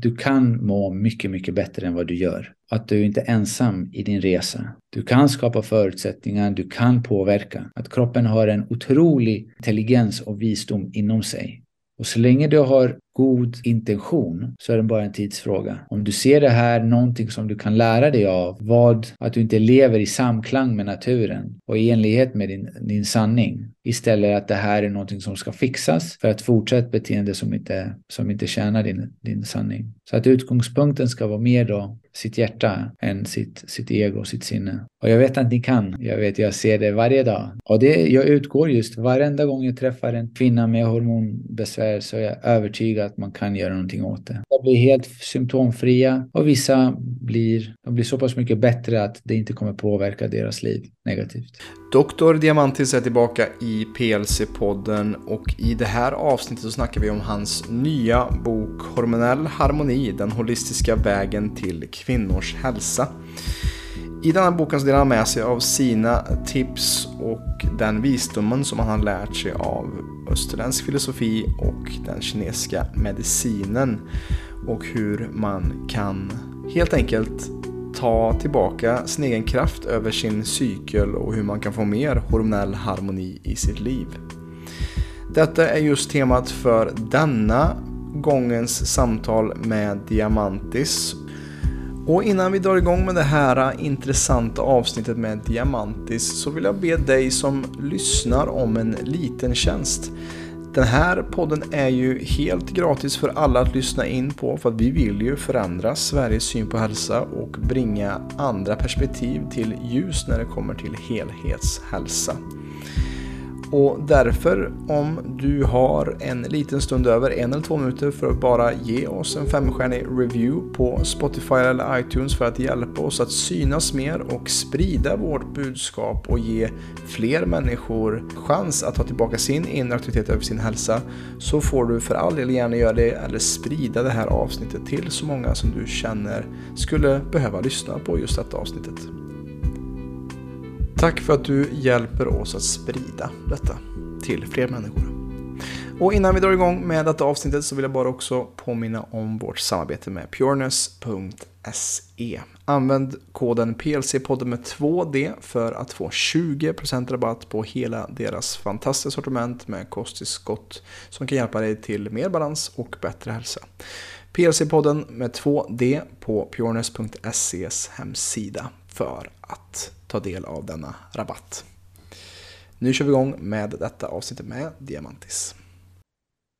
du kan må mycket, mycket bättre än vad du gör. Att du inte är ensam i din resa. Du kan skapa förutsättningar, du kan påverka. Att kroppen har en otrolig intelligens och visdom inom sig. Och så länge du har god intention så är det bara en tidsfråga. Om du ser det här någonting som du kan lära dig av, vad, att du inte lever i samklang med naturen och i enlighet med din, din sanning. Istället att det här är någonting som ska fixas för att fortsätta beteende som inte, som inte tjänar din, din sanning. Så att utgångspunkten ska vara mer då sitt hjärta än sitt, sitt ego, sitt sinne. Och jag vet att ni kan. Jag vet, jag ser det varje dag. Och det, jag utgår just varenda gång jag träffar en kvinna med hormonbesvär så är jag övertygad att man kan göra någonting åt det. De blir helt symptomfria och vissa blir, de blir så pass mycket bättre att det inte kommer påverka deras liv negativt. Doktor Diamantis är tillbaka i PLC-podden och i det här avsnittet så snackar vi om hans nya bok Hormonell harmoni, den holistiska vägen till kvinnors hälsa. I denna boken så delar han med sig av sina tips och den visdomen som han har lärt sig av österländsk filosofi och den kinesiska medicinen. Och hur man kan helt enkelt ta tillbaka sin egen kraft över sin cykel och hur man kan få mer hormonell harmoni i sitt liv. Detta är just temat för denna gångens samtal med Diamantis och innan vi drar igång med det här intressanta avsnittet med Diamantis så vill jag be dig som lyssnar om en liten tjänst. Den här podden är ju helt gratis för alla att lyssna in på för att vi vill ju förändra Sveriges syn på hälsa och bringa andra perspektiv till ljus när det kommer till helhetshälsa. Och därför, om du har en liten stund över en eller två minuter för att bara ge oss en femstjärnig review på Spotify eller iTunes för att hjälpa oss att synas mer och sprida vårt budskap och ge fler människor chans att ta tillbaka sin inre aktivitet över sin hälsa så får du för all del gärna göra det eller sprida det här avsnittet till så många som du känner skulle behöva lyssna på just detta avsnittet. Tack för att du hjälper oss att sprida detta till fler människor. Och innan vi drar igång med detta avsnittet så vill jag bara också påminna om vårt samarbete med pureness.se. Använd koden PLC-podden med 2D för att få 20% rabatt på hela deras fantastiska sortiment med kosttillskott som kan hjälpa dig till mer balans och bättre hälsa. PLC-podden med 2D på pureness.ses hemsida för att ta del av denna rabatt. Nu kör vi igång med detta avsnittet med Diamantis.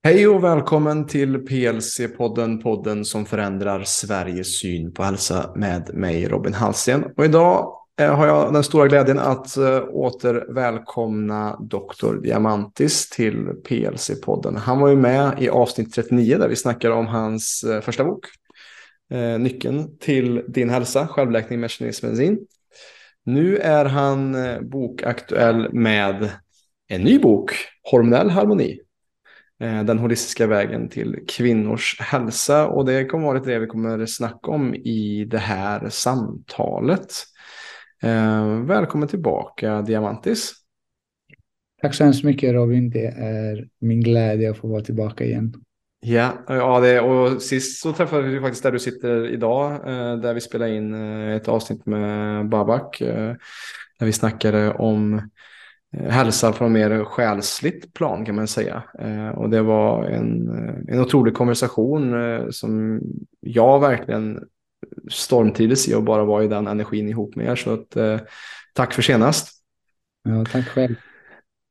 Hej och välkommen till PLC-podden, podden som förändrar Sveriges syn på hälsa med mig Robin Hallsten. Och idag eh, har jag den stora glädjen att eh, åter välkomna Dr. Diamantis till PLC-podden. Han var ju med i avsnitt 39 där vi snackade om hans eh, första bok. Nyckeln till din hälsa, självläkning med kinesisk medicin. Nu är han eh, bokaktuell med en ny bok, Hormonell harmoni. Eh, den holistiska vägen till kvinnors hälsa. Och det kommer vara lite det vi kommer snacka om i det här samtalet. Eh, välkommen tillbaka Diamantis. Tack så hemskt mycket Robin. Det är min glädje att få vara tillbaka igen. Ja, ja det, och sist så träffade vi faktiskt där du sitter idag, eh, där vi spelade in eh, ett avsnitt med Babak, eh, där vi snackade om hälsa från mer själsligt plan kan man säga. Och det var en, en otrolig konversation som jag verkligen stormtrivdes i och bara var i den energin ihop med er. Så att, tack för senast. Ja, tack själv.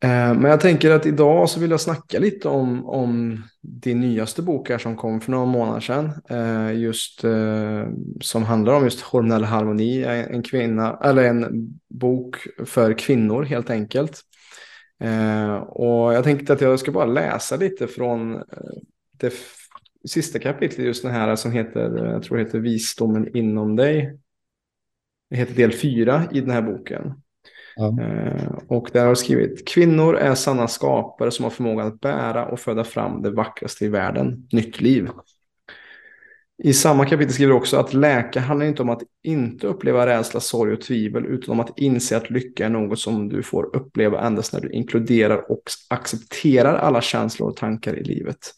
Eh, men jag tänker att idag så vill jag snacka lite om, om din nyaste bok här som kom för några månader sedan. Eh, just eh, som handlar om just hormonell harmoni. En, kvinna, eller en bok för kvinnor helt enkelt. Och jag tänkte att jag ska bara läsa lite från det sista kapitlet just den här som heter, jag tror det heter Visdomen inom dig. Det heter del fyra i den här boken. Ja. Eh, och där har jag skrivit, kvinnor är sanna skapare som har förmågan att bära och föda fram det vackraste i världen, nytt liv. I samma kapitel skriver du också att läka handlar inte om att inte uppleva rädsla, sorg och tvivel, utan om att inse att lycka är något som du får uppleva endast när du inkluderar och accepterar alla känslor och tankar i livet.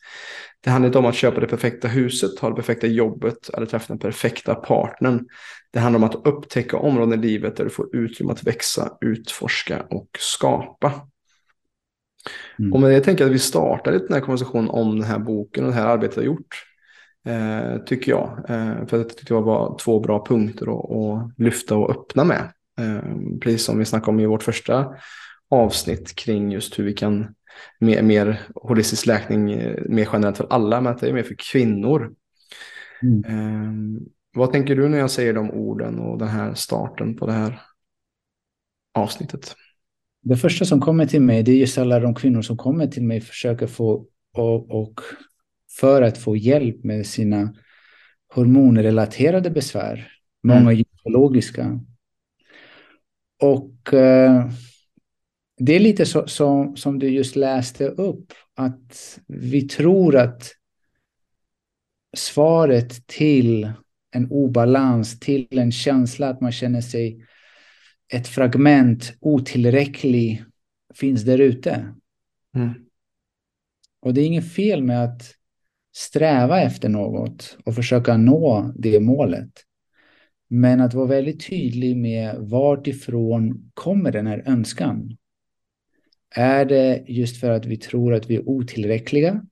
Det handlar inte om att köpa det perfekta huset, ha det perfekta jobbet eller träffa den perfekta partnern. Det handlar om att upptäcka områden i livet där du får utrymme att växa, utforska och skapa. Mm. Och med det tänker jag att vi startar lite den här konversationen om den här boken och det här arbetet jag har gjort. Eh, tycker jag. Eh, för jag tyckte det var två bra punkter att, att lyfta och öppna med. Eh, precis som vi snackade om i vårt första avsnitt kring just hur vi kan mer, mer holistisk läkning eh, mer generellt för alla, men att det är mer för kvinnor. Mm. Eh, vad tänker du när jag säger de orden och den här starten på det här avsnittet? Det första som kommer till mig, det är just alla de kvinnor som kommer till mig försöker få och, och för att få hjälp med sina hormonrelaterade besvär. Många mm. gynekologiska. Och eh, det är lite så, så, som du just läste upp, att vi tror att svaret till en obalans, till en känsla att man känner sig ett fragment otillräcklig finns där ute. Mm. Och det är inget fel med att sträva efter något och försöka nå det målet. Men att vara väldigt tydlig med vart ifrån kommer den här önskan. Är det just för att vi tror att vi är otillräckliga?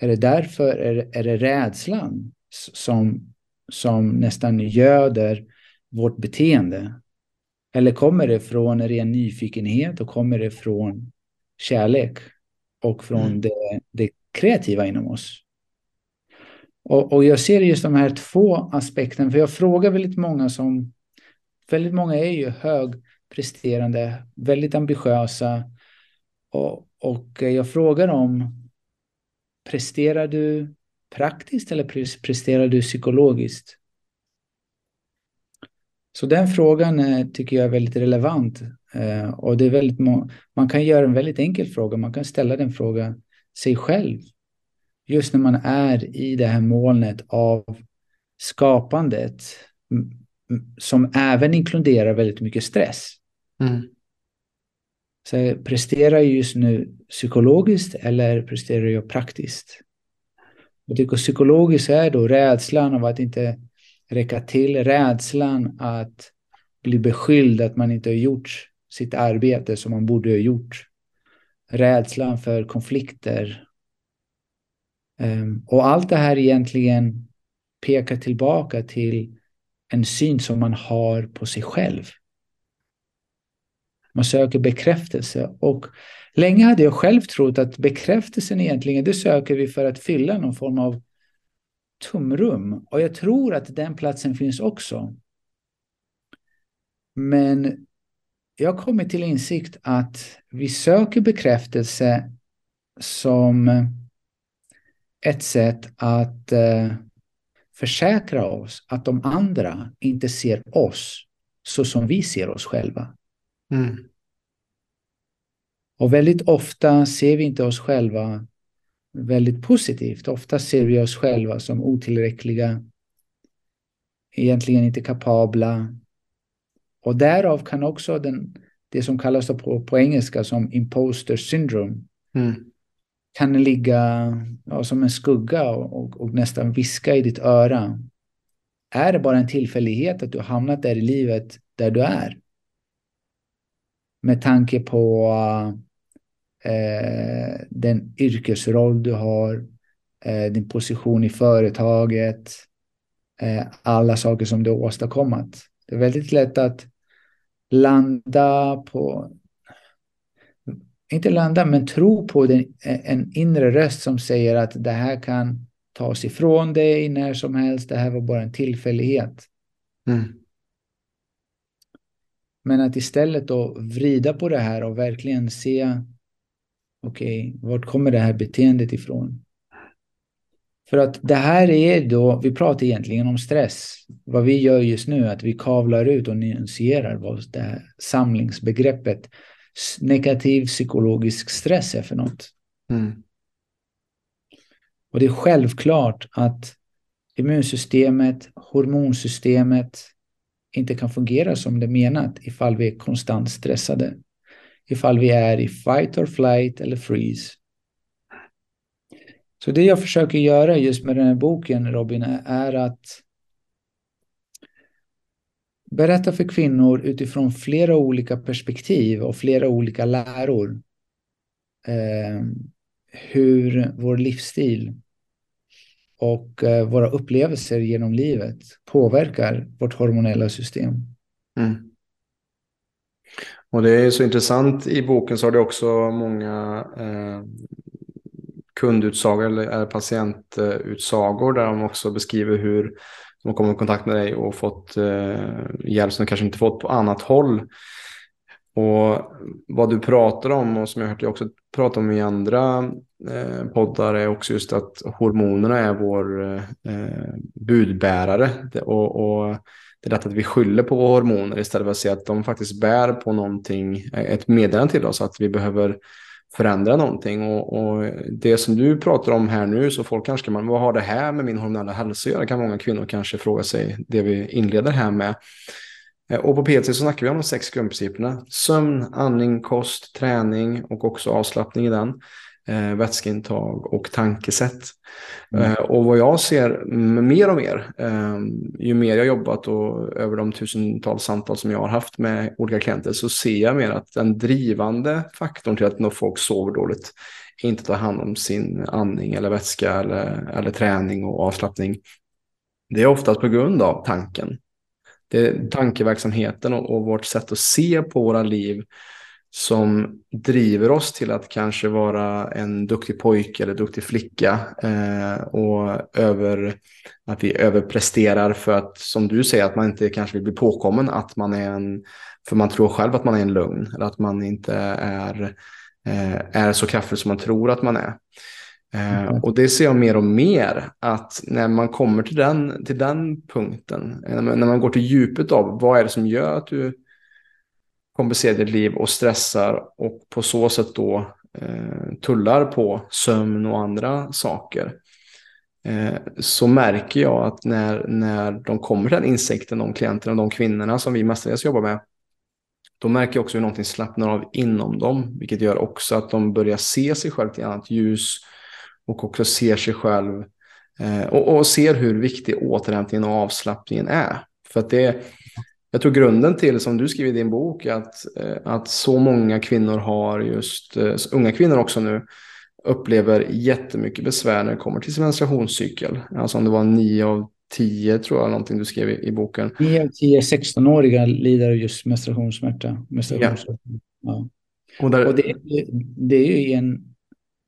Är det därför, är det, är det rädslan som, som nästan göder vårt beteende? Eller kommer det från ren nyfikenhet och kommer det från kärlek och från mm. det, det kreativa inom oss? Och, och, jag ser just de här två aspekterna, för jag frågar väldigt många som, väldigt många är ju högpresterande, väldigt ambitiösa, och, och eh, jag frågar om presterar du praktiskt eller presterar du psykologiskt? Så den frågan eh, tycker jag är väldigt relevant. Eh, och det är väldigt man kan göra en väldigt enkel fråga. Man kan ställa den frågan sig själv. Just när man är i det här molnet av skapandet som även inkluderar väldigt mycket stress. Mm. Så presterar jag just nu psykologiskt eller presterar jag praktiskt? Jag tycker psykologiskt är då rädslan av att inte räcka till, rädslan att bli beskylld att man inte har gjort sitt arbete som man borde ha gjort. Rädslan för konflikter. Ehm, och allt det här egentligen pekar tillbaka till en syn som man har på sig själv. Man söker bekräftelse. Och länge hade jag själv trott att bekräftelsen egentligen, det söker vi för att fylla någon form av tomrum. Och jag tror att den platsen finns också. Men jag har kommit till insikt att vi söker bekräftelse som ett sätt att eh, försäkra oss att de andra inte ser oss så som vi ser oss själva. Mm. Och väldigt ofta ser vi inte oss själva väldigt positivt. Ofta ser vi oss själva som otillräckliga, egentligen inte kapabla. Och därav kan också den, det som kallas på, på engelska som imposter syndrome mm. kan ligga ja, som en skugga och, och, och, nästan viska i ditt öra. Är det bara en tillfällighet att du har hamnat där i livet där du är? Med tanke på eh, den yrkesroll du har, eh, din position i företaget, eh, alla saker som du har åstadkommit. Det är väldigt lätt att landa på, inte landa, men tro på den, eh, en inre röst som säger att det här kan tas ifrån dig när som helst, det här var bara en tillfällighet. Mm. Men att istället då vrida på det här och verkligen se okej, okay, vart kommer det här beteendet ifrån? För att det här är då, vi pratar egentligen om stress. Vad vi gör just nu är att vi kavlar ut och nyanserar vad det här samlingsbegreppet negativ psykologisk stress är för något. Mm. Och det är självklart att immunsystemet, hormonsystemet inte kan fungera som det är menat ifall vi är konstant stressade ifall vi är i fight or flight eller freeze. Så det jag försöker göra just med den här boken, Robin, är att berätta för kvinnor utifrån flera olika perspektiv och flera olika läror eh, hur vår livsstil och eh, våra upplevelser genom livet påverkar vårt hormonella system. Mm. Och det är så intressant, i boken så har det också många eh, kundutsagor eller, eller patientutsagor där de också beskriver hur de har kommit i kontakt med dig och fått eh, hjälp som de kanske inte fått på annat håll. Och vad du pratar om och som jag hört dig också pratar om i andra eh, poddar är också just att hormonerna är vår eh, budbärare. Och, och det är lätt att vi skyller på våra hormoner istället för att se att de faktiskt bär på någonting, eh, ett meddelande till oss att vi behöver förändra någonting. Och, och, det som du pratar om här nu, så folk kanske kan, vad har det här med min hormonella hälsa att göra? kan många kvinnor kanske fråga sig, det vi inleder här med. Eh, och på PT så snackar vi om de sex grundprinciperna. Sömn, andning, kost, träning och också avslappning i den. Eh, vätskeintag och tankesätt. Mm. Eh, och vad jag ser mer och mer, eh, ju mer jag jobbat och över de tusentals samtal som jag har haft med olika klienter, så ser jag mer att den drivande faktorn till att folk sover dåligt inte tar hand om sin andning eller vätska eller, eller träning och avslappning. Det är oftast på grund av tanken. Det är tankeverksamheten och, och vårt sätt att se på våra liv som driver oss till att kanske vara en duktig pojke eller duktig flicka eh, och över, att vi överpresterar för att, som du säger, att man inte kanske vill bli påkommen att man är en, för man tror själv att man är en lugn eller att man inte är, eh, är så kraftfull som man tror att man är. Eh, mm. Och det ser jag mer och mer att när man kommer till den, till den punkten, när man, när man går till djupet av vad är det som gör att du kompenserar ditt liv och stressar och på så sätt då eh, tullar på sömn och andra saker. Eh, så märker jag att när, när de kommer till den insikten, de klienterna, de kvinnorna som vi mestadels jobbar med, då märker jag också hur någonting slappnar av inom dem, vilket gör också att de börjar se sig själv i annat ljus och också ser sig själv eh, och, och ser hur viktig återhämtningen och avslappningen är. För att det, jag tror grunden till, som du skriver i din bok, att, eh, att så många kvinnor har just, eh, unga kvinnor också nu, upplever jättemycket besvär när det kommer till sin menstruationscykel. Alltså om det var nio av tio, tror jag, någonting du skrev i, i boken. Nio av tio 16-åriga lider av just menstruationssmärta. menstruationssmärta. Ja. ja. Och, där... och det, det, är ju en,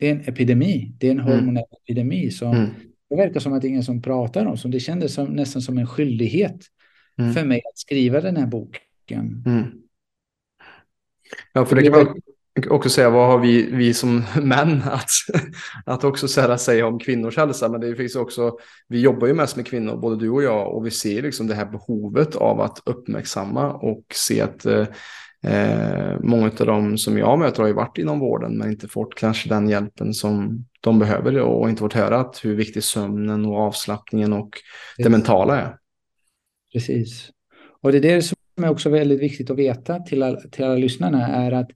det är en epidemi. Det är en mm. hormonell epidemi som mm. det verkar som att det är ingen som pratar om. Så det kändes som, nästan som en skyldighet mm. för mig att skriva den här boken. Mm. Ja, för det kan man också säga, vad har vi, vi som män att, att också säga, säga om kvinnors hälsa? Men det finns också, vi jobbar ju mest med kvinnor, både du och jag, och vi ser liksom det här behovet av att uppmärksamma och se att eh, många av dem som jag möter har ju varit inom vården men inte fått kanske den hjälpen som de behöver och inte fått höra att hur viktig sömnen och avslappningen och det mentala är. Precis. Och det är det som är också väldigt viktigt att veta till alla, till alla lyssnarna är att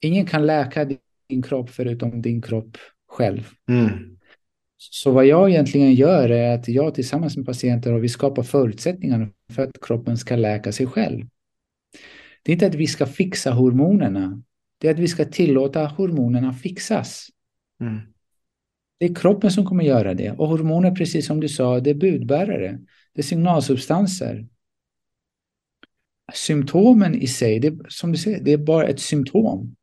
ingen kan läka din kropp förutom din kropp själv. Mm. Så vad jag egentligen gör är att jag tillsammans med patienter och vi skapar förutsättningar för att kroppen ska läka sig själv. Det är inte att vi ska fixa hormonerna. Det är att vi ska tillåta hormonerna fixas. Mm. Det är kroppen som kommer göra det. Och hormoner, precis som du sa, det är budbärare. Det är signalsubstanser. Symptomen i sig, det, som du säger, det är bara ett symptom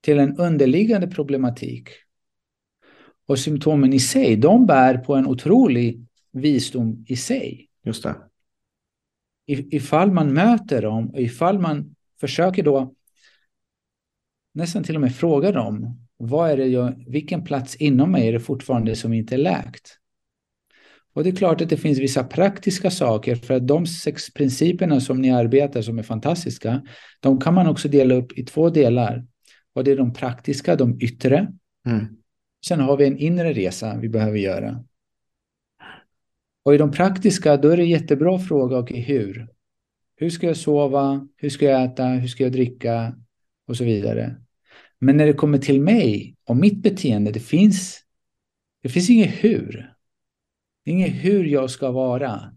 till en underliggande problematik. Och symptomen i sig, de bär på en otrolig visdom i sig. Just det. Ifall man möter dem och ifall man försöker då nästan till och med fråga dem, vad är det jag, vilken plats inom mig är det fortfarande som inte är läkt? Och det är klart att det finns vissa praktiska saker för att de sex principerna som ni arbetar som är fantastiska, de kan man också dela upp i två delar. Och det är de praktiska, de yttre. Mm. Sen har vi en inre resa vi behöver göra. Och i de praktiska, då är det jättebra fråga, okej, okay, hur? Hur ska jag sova? Hur ska jag äta? Hur ska jag dricka? Och så vidare. Men när det kommer till mig och mitt beteende, det finns, det finns inget hur. Det är inget hur jag ska vara.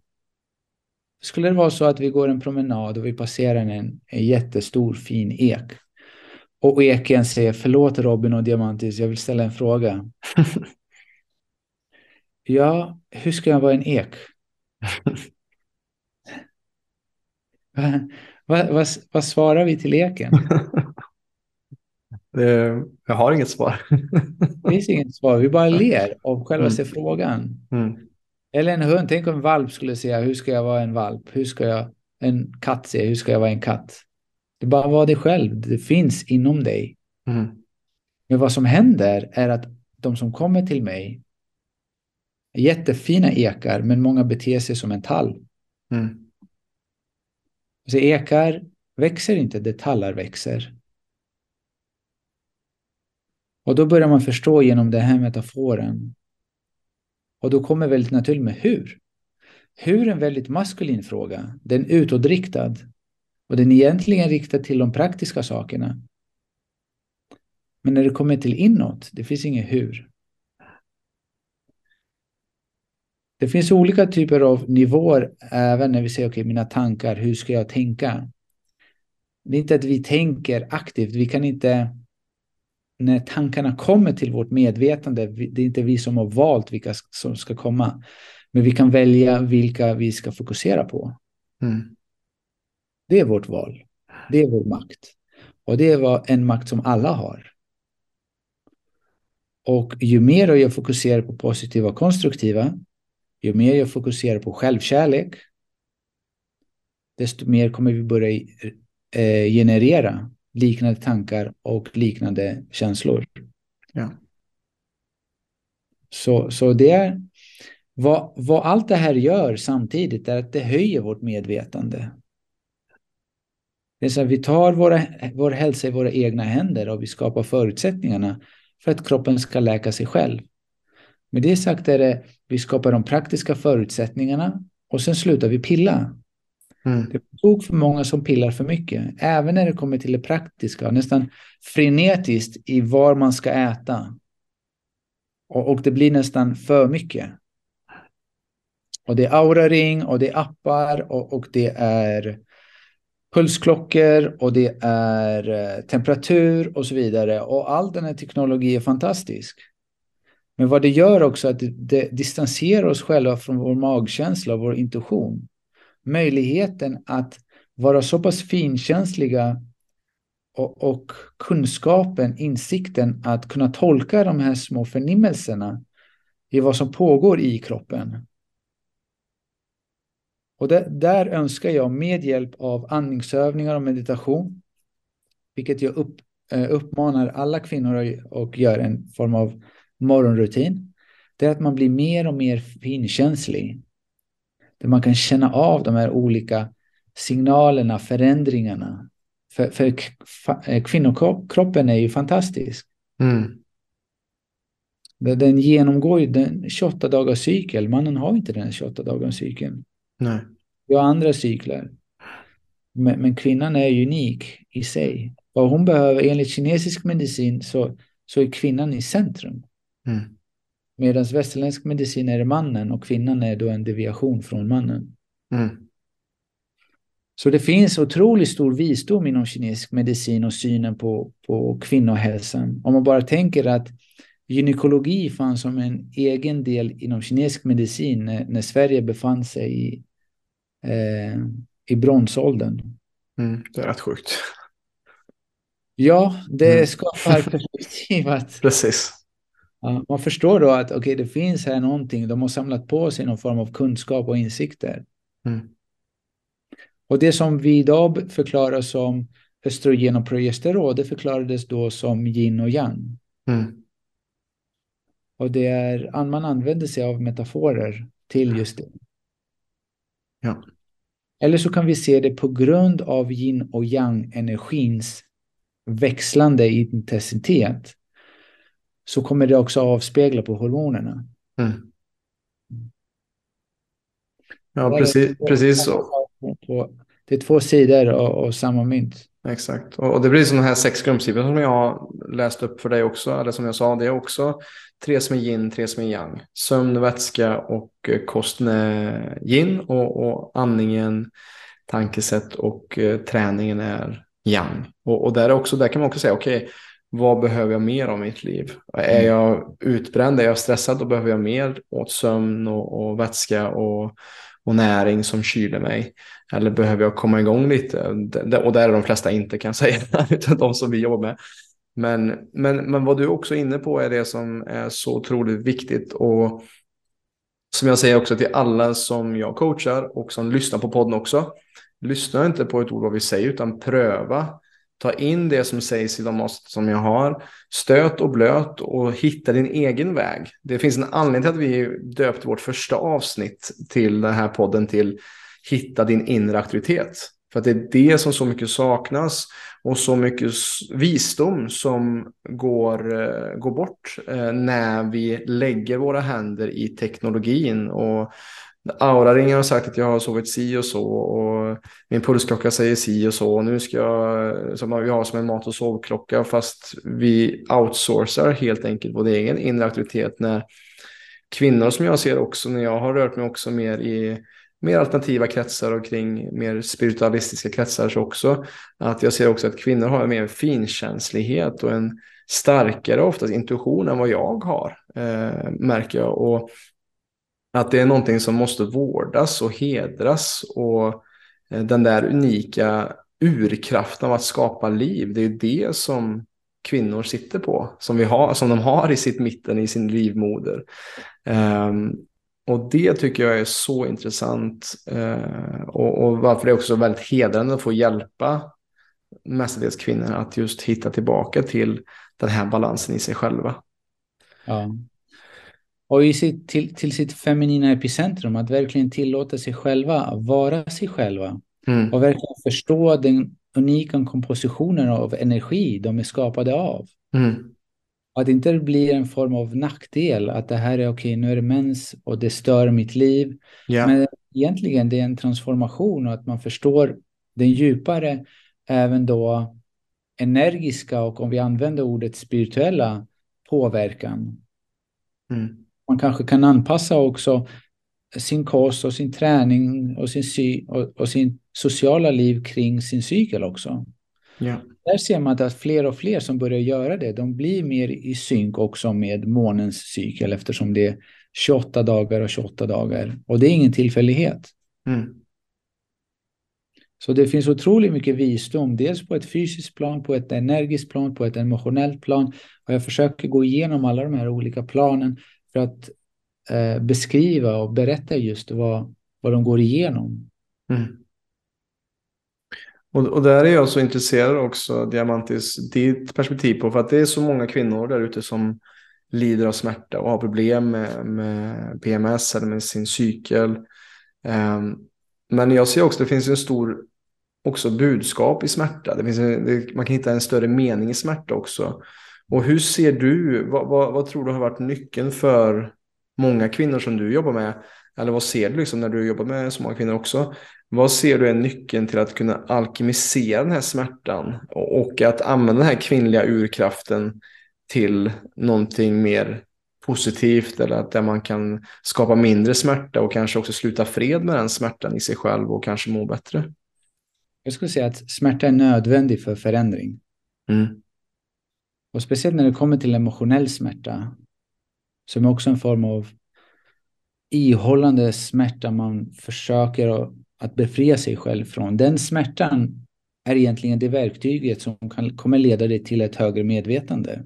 Skulle det vara så att vi går en promenad och vi passerar en, en jättestor fin ek och eken säger förlåt Robin och Diamantis, jag vill ställa en fråga. ja, hur ska jag vara en ek? vad, vad, vad svarar vi till eken? jag har inget svar. det finns inget svar, vi bara ler av själva mm. frågan. Mm. Eller en hund, tänk om en valp skulle säga hur ska jag vara en valp? Hur ska jag, en katt säger hur ska jag vara en katt? Det bara var dig själv, det finns inom dig. Mm. Men vad som händer är att de som kommer till mig jättefina ekar, men många beter sig som en tall. Mm. Så ekar växer inte där tallar växer. Och då börjar man förstå genom den här metaforen. Och då kommer väldigt naturligt med hur. Hur är en väldigt maskulin fråga. Den är utåtriktad. Och den är egentligen riktad till de praktiska sakerna. Men när det kommer till inåt, det finns inget hur. Det finns olika typer av nivåer även när vi säger okej, okay, mina tankar, hur ska jag tänka? Det är inte att vi tänker aktivt, vi kan inte när tankarna kommer till vårt medvetande, det är inte vi som har valt vilka som ska komma, men vi kan välja vilka vi ska fokusera på. Mm. Det är vårt val. Det är vår makt. Och det är en makt som alla har. Och ju mer jag fokuserar på positiva och konstruktiva, ju mer jag fokuserar på självkärlek, desto mer kommer vi börja eh, generera liknande tankar och liknande känslor. Ja. Så, så det är vad, vad allt det här gör samtidigt är att det höjer vårt medvetande. Det är så vi tar våra, vår hälsa i våra egna händer och vi skapar förutsättningarna för att kroppen ska läka sig själv. Med det sagt är det, vi skapar de praktiska förutsättningarna och sen slutar vi pilla. Mm. Det är för många som pillar för mycket, även när det kommer till det praktiska, nästan frenetiskt i var man ska äta. Och, och det blir nästan för mycket. Och det är auraring och det är appar och, och det är pulsklockor och det är eh, temperatur och så vidare. Och all den här teknologin är fantastisk. Men vad det gör också är att det, det distanserar oss själva från vår magkänsla och vår intuition. Möjligheten att vara så pass finkänsliga och, och, kunskapen, insikten att kunna tolka de här små förnimmelserna i vad som pågår i kroppen. Och där, där önskar jag med hjälp av andningsövningar och meditation, vilket jag upp, eh, uppmanar alla kvinnor att göra en form av morgonrutin, det är att man blir mer och mer finkänslig. Där man kan känna av de här olika signalerna, förändringarna. För, för eh, kvinnokroppen är ju fantastisk. Mm. Den genomgår ju den 28 dagars cykel. Mannen har inte den 28 dagars cykeln. Nej. Vi har andra cykler. Men, men, kvinnan är unik i sig. Vad hon behöver, enligt kinesisk medicin, så, så är kvinnan i centrum. Mm. Medan västerländsk medicin är mannen och kvinnan är då en deviation från mannen. Mm. Så det finns otroligt stor visdom inom kinesisk medicin och synen på, på kvinnohälsan. Om man bara tänker att gynekologi fanns som en egen del inom kinesisk medicin när, när Sverige befann sig i, eh, i bronsåldern. Mm, det är rätt sjukt. Ja, det mm. skapar perspektiv. Att, Precis. Man förstår då att okay, det finns här någonting, de har samlat på sig någon form av kunskap och insikter. Mm. Och det som vi idag förklarar som östrogen och progesteron, det förklarades då som yin och yang. Mm. Och det är, man använder sig av metaforer till just det. Ja. Eller så kan vi se det på grund av yin och yang-energins växlande intensitet så kommer det också avspegla på hormonerna. Mm. Ja, precis, precis så. Det är två sidor av samma mynt. Exakt, och, det blir sådana här sex grundprinciper som jag har läst upp för dig också. Eller som jag sa, det är också tre som är yin, tre som är yang. Sömn, vätska och eh, kosten är yin och, och andningen, tankesätt och uh, träningen är yang. Och, och där, också, där kan man också säga, okej, okay, vad behöver jag mer av mitt liv? Är mm. jag utbränd, är jag stressad, då behöver jag mer åt sömn och, och vätska och, och näring som kyler mig. Eller behöver jag komma igång lite? Och där är de flesta inte kan jag säga, utan de som vi jobbar med. Men, men, men vad du också är inne på är det som är så otroligt viktigt. Och som jag säger också till alla som jag coachar och som lyssnar på podden också. Lyssna inte på ett ord vad vi säger utan pröva. Ta in det som sägs i de avsnitt som jag har. Stöt och blöt och hitta din egen väg. Det finns en anledning till att vi döpte vårt första avsnitt till den här podden till Hitta din inre auktoritet. För att det är det som så mycket saknas och så mycket visdom som går, eh, går bort eh, när vi lägger våra händer i teknologin. Och Aura-ringen har sagt att jag har sovit si och så och min pulsklocka säger si och så. Och nu ska jag, som vi har som en mat och sovklocka fast vi outsourcar helt enkelt vår egen inre auktoritet när kvinnor som jag ser också när jag har rört mig också mer i mer alternativa kretsar och kring mer spiritualistiska kretsar så också. Att jag ser också att kvinnor har mer finkänslighet och en starkare oftast intuition än vad jag har, eh, märker jag. Och att det är någonting som måste vårdas och hedras och eh, den där unika urkraften av att skapa liv, det är det som kvinnor sitter på, som, vi har, som de har i sitt mitten i sin livmoder. Um, och det tycker jag är så intressant uh, och, och, varför det är också väldigt hedrande att få hjälpa mestadels kvinnor att just hitta tillbaka till den här balansen i sig själva. Ja. Och i sitt, till, till sitt feminina epicentrum, att verkligen tillåta sig själva vara sig själva mm. och verkligen förstå den unika kompositionen av energi de är skapade av. Mm. Att inte det blir en form av nackdel, att det här är okej, okay, nu är det mens och det stör mitt liv. Yeah. Men egentligen det är en transformation och att man förstår den djupare, även då energiska och om vi använder ordet spirituella påverkan. Mm. Man kanske kan anpassa också sin kost och sin träning och sin, sy och, och sin sociala liv kring sin cykel också. Yeah. Där ser man att fler och fler som börjar göra det, de blir mer i synk också med månens cykel eftersom det är 28 dagar och 28 dagar. Och det är ingen tillfällighet. Mm. Så det finns otroligt mycket visdom, dels på ett fysiskt plan, på ett energiskt plan, på ett emotionellt plan. Och jag försöker gå igenom alla de här olika planen för att eh, beskriva och berätta just vad, vad de går igenom. Mm. Och, och där är jag så intresserad också, Diamantis, ditt perspektiv på, för att det är så många kvinnor där ute som lider av smärta och har problem med, med PMS eller med sin cykel. Um, men jag ser också att det finns en stor också budskap i smärta. Det finns en, det, man kan hitta en större mening i smärta också. Och hur ser du, vad, vad, vad, tror du har varit nyckeln för många kvinnor som du jobbar med? Eller vad ser du liksom när du jobbar med så många kvinnor också? Vad ser du är nyckeln till att kunna alkemisera den här smärtan och att använda den här kvinnliga urkraften till någonting mer positivt eller att där man kan skapa mindre smärta och kanske också sluta fred med den smärtan i sig själv och kanske må bättre? Jag skulle säga att smärta är nödvändig för förändring. Mm. Och speciellt när det kommer till emotionell smärta som är också en form av ihållande smärta man försöker att befria sig själv från. Den smärtan är egentligen det verktyget som kan, kommer leda dig till ett högre medvetande.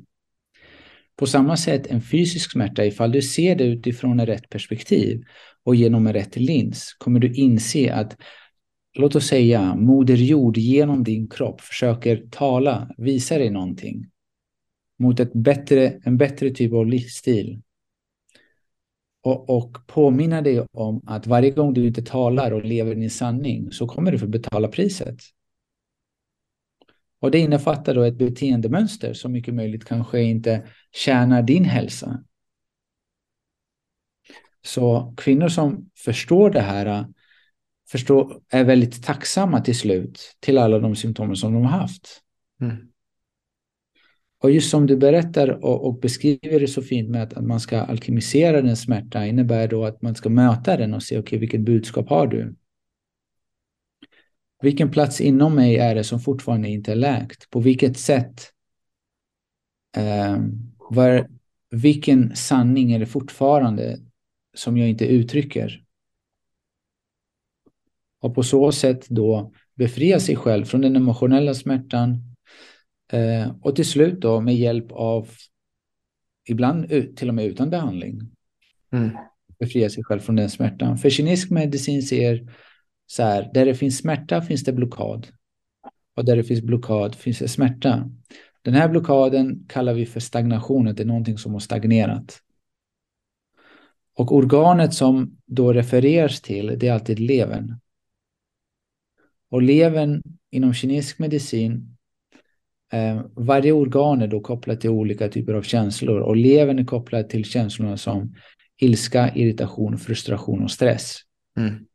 På samma sätt en fysisk smärta, ifall du ser det utifrån ett rätt perspektiv och genom en rätt lins, kommer du inse att låt oss säga Moder Jord genom din kropp försöker tala, visa dig någonting mot ett bättre, en bättre typ av livsstil och, och påminna dig om att varje gång du inte talar och lever din sanning så kommer du få betala priset. Och det innefattar då ett beteendemönster som mycket möjligt kanske inte tjänar din hälsa. Så kvinnor som förstår det här förstår, är väldigt tacksamma till slut till alla de symptomen som de har haft. Mm. Och just som du berättar och, och, beskriver det så fint med att, att man ska alkemisera den smärta innebär då att man ska möta den och se okej, okay, vilket budskap har du? Vilken plats inom mig är det som fortfarande inte är läkt? På vilket sätt? Eh, var, vilken sanning är det fortfarande som jag inte uttrycker? Och på så sätt då befria sig själv från den emotionella smärtan eh, och till slut då med hjälp av ibland till och med utan behandling mm. befria sig själv från den smärtan. För kinesisk medicin säger så här, där det finns smärta finns det blockad. Och där det finns blockad finns det smärta. Den här blockaden kallar vi för stagnation, att det är någonting som har stagnerat. Och organet som då refereras till, det är alltid levern. Och levern inom kinesisk medicin, varje organ är då kopplat till olika typer av känslor och levern är kopplad till känslorna som ilska, irritation, frustration och stress. Mm.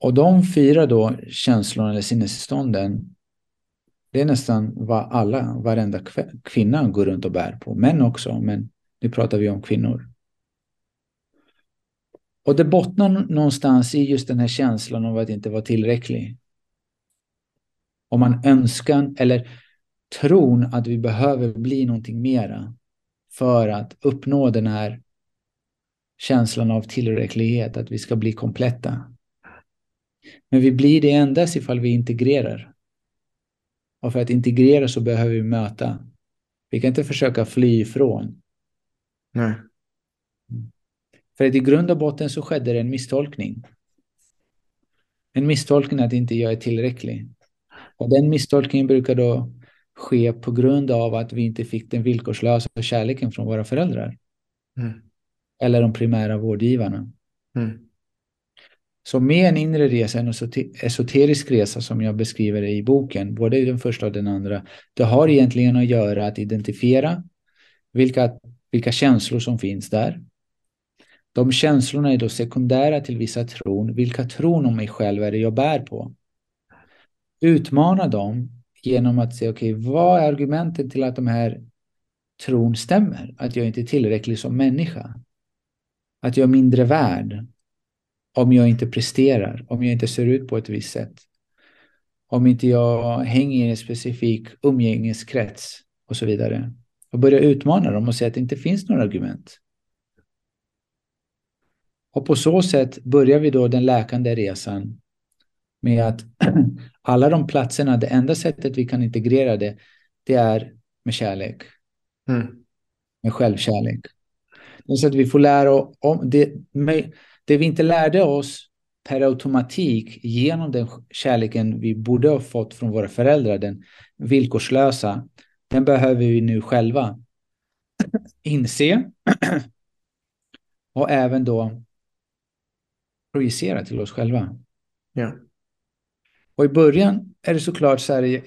Och de fyra då känslorna eller sinnestillstånden, det är nästan vad alla, varenda kvinna går runt och bär på. Män också, men nu pratar vi om kvinnor. Och det bottnar någonstans i just den här känslan av att inte vara tillräcklig. Om man önskar eller tron att vi behöver bli någonting mera för att uppnå den här känslan av tillräcklighet, att vi ska bli kompletta. Men vi blir det endast ifall vi integrerar. Och för att integrera så behöver vi möta. Vi kan inte försöka fly ifrån. Nej. För att i grund och botten så skedde det en misstolkning. En misstolkning att inte jag är tillräcklig. Och den misstolkningen brukar då ske på grund av att vi inte fick den villkorslösa kärleken från våra föräldrar. Mm. Eller de primära vårdgivarna. Mm. Så med en inre resa, en esoterisk resa som jag beskriver i boken, både i den första och den andra, det har egentligen att göra att identifiera vilka, vilka känslor som finns där. De känslorna är då sekundära till vissa tron. Vilka tron om mig själv är det jag bär på? Utmana dem genom att se, okej, okay, vad är argumentet till att de här tron stämmer? Att jag inte är tillräcklig som människa. Att jag är mindre värd om jag inte presterar, om jag inte ser ut på ett visst sätt. Om inte jag hänger i en specifik umgängeskrets och så vidare. Och börja utmana dem och säga att det inte finns några argument. Och på så sätt börjar vi då den läkande resan med att alla de platserna, det enda sättet vi kan integrera det, det är med kärlek. Mm. Med självkärlek. Så att vi får lära om det. Det vi inte lärde oss per automatik genom den kärleken vi borde ha fått från våra föräldrar, den villkorslösa, den behöver vi nu själva inse och även då projicera till oss själva. Ja. Och i början är det såklart så här,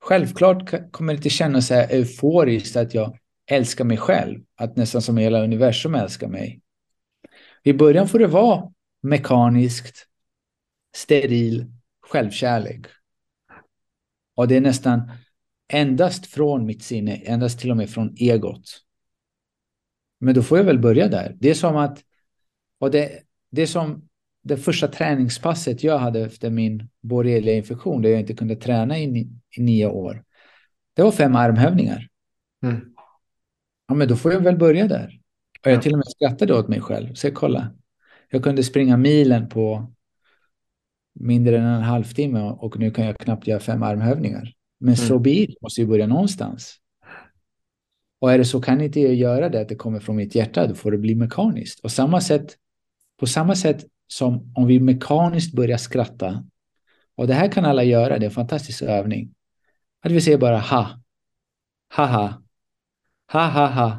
självklart kommer det inte kännas så här euforiskt att jag älskar mig själv, att nästan som hela universum älskar mig. I början får det vara mekaniskt, steril självkärlek. Och det är nästan endast från mitt sinne, endast till och med från egot. Men då får jag väl börja där. Det är som att, och det, det är som det första träningspasset jag hade efter min borrelia-infektion, där jag inte kunde träna i, i nio år. Det var fem armhävningar. Mm. Ja, men då får jag väl börja där. Och jag till och med skrattade åt mig själv. Så kolla, jag kunde springa milen på mindre än en halvtimme och nu kan jag knappt göra fem armhävningar. Men mm. så blir måste ju börja någonstans. Och är det så kan inte jag göra det, att det kommer från mitt hjärta, då får det bli mekaniskt. Och samma sätt, på samma sätt som om vi mekaniskt börjar skratta. Och det här kan alla göra, det är en fantastisk övning. Att vi säger bara ha, ha ha, ha ha ha.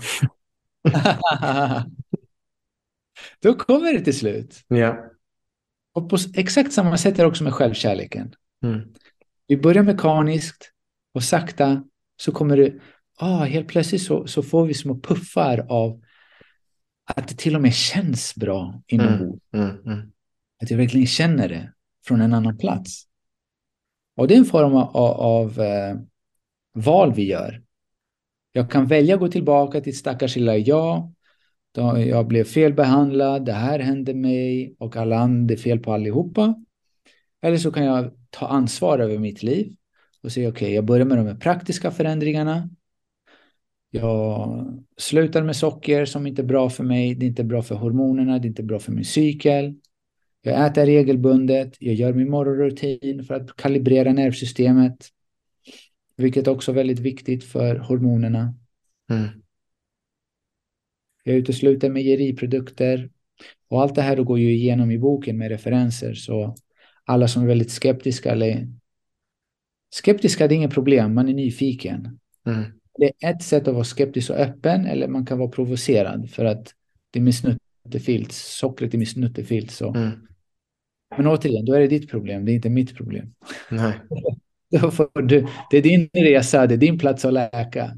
Då kommer det till slut. Ja. Och på exakt samma sätt är det också med självkärleken. Mm. Vi börjar mekaniskt och sakta så kommer det, ah, helt plötsligt så, så får vi små puffar av att det till och med känns bra inombords. Mm, mm, mm. Att jag verkligen känner det från en annan plats. Och det är en form av, av eh, val vi gör. Jag kan välja att gå tillbaka till stackars lilla jag. Då jag blev felbehandlad, det här hände mig och alla det är fel på allihopa. Eller så kan jag ta ansvar över mitt liv och säga okej, okay, jag börjar med de praktiska förändringarna. Jag slutar med socker som inte är bra för mig. Det är inte bra för hormonerna, det är inte bra för min cykel. Jag äter regelbundet, jag gör min morgonrutin för att kalibrera nervsystemet. Vilket också är väldigt viktigt för hormonerna. Mm. Jag utesluter mejeriprodukter. Och allt det här går ju igenom i boken med referenser. Så alla som är väldigt skeptiska eller skeptiska, det är inget problem. Man är nyfiken. Mm. Det är ett sätt att vara skeptisk och öppen eller man kan vara provocerad för att det är med snuttefilt. Sockret är med snuttefilt. Så. Mm. Men återigen, då är det ditt problem. Det är inte mitt problem. Nej. Då får du, det är din resa, det är din plats att läka.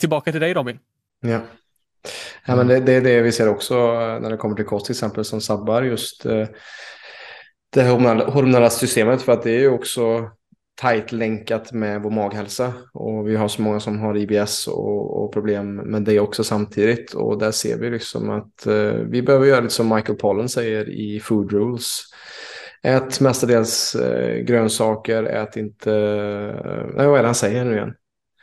Tillbaka till dig Robin. Ja. Ja, men det, det, är det vi ser också när det kommer till kost till exempel som sabbar just eh, det hormonella systemet för att det är ju också tajt länkat med vår maghälsa och vi har så många som har IBS och, och, problem med det också samtidigt och där ser vi liksom att eh, vi behöver göra lite som Michael Pollan säger i Food Rules. Ät mestadels eh, grönsaker, ät inte, eh, nej vad är det han säger nu igen?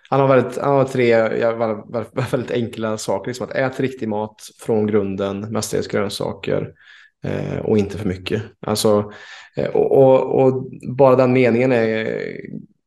Han har, väldigt, han har tre ja, väldigt enkla saker. Liksom att ät riktig mat från grunden, mestadels grönsaker eh, och inte för mycket. Alltså, eh, och, och, och, bara den meningen är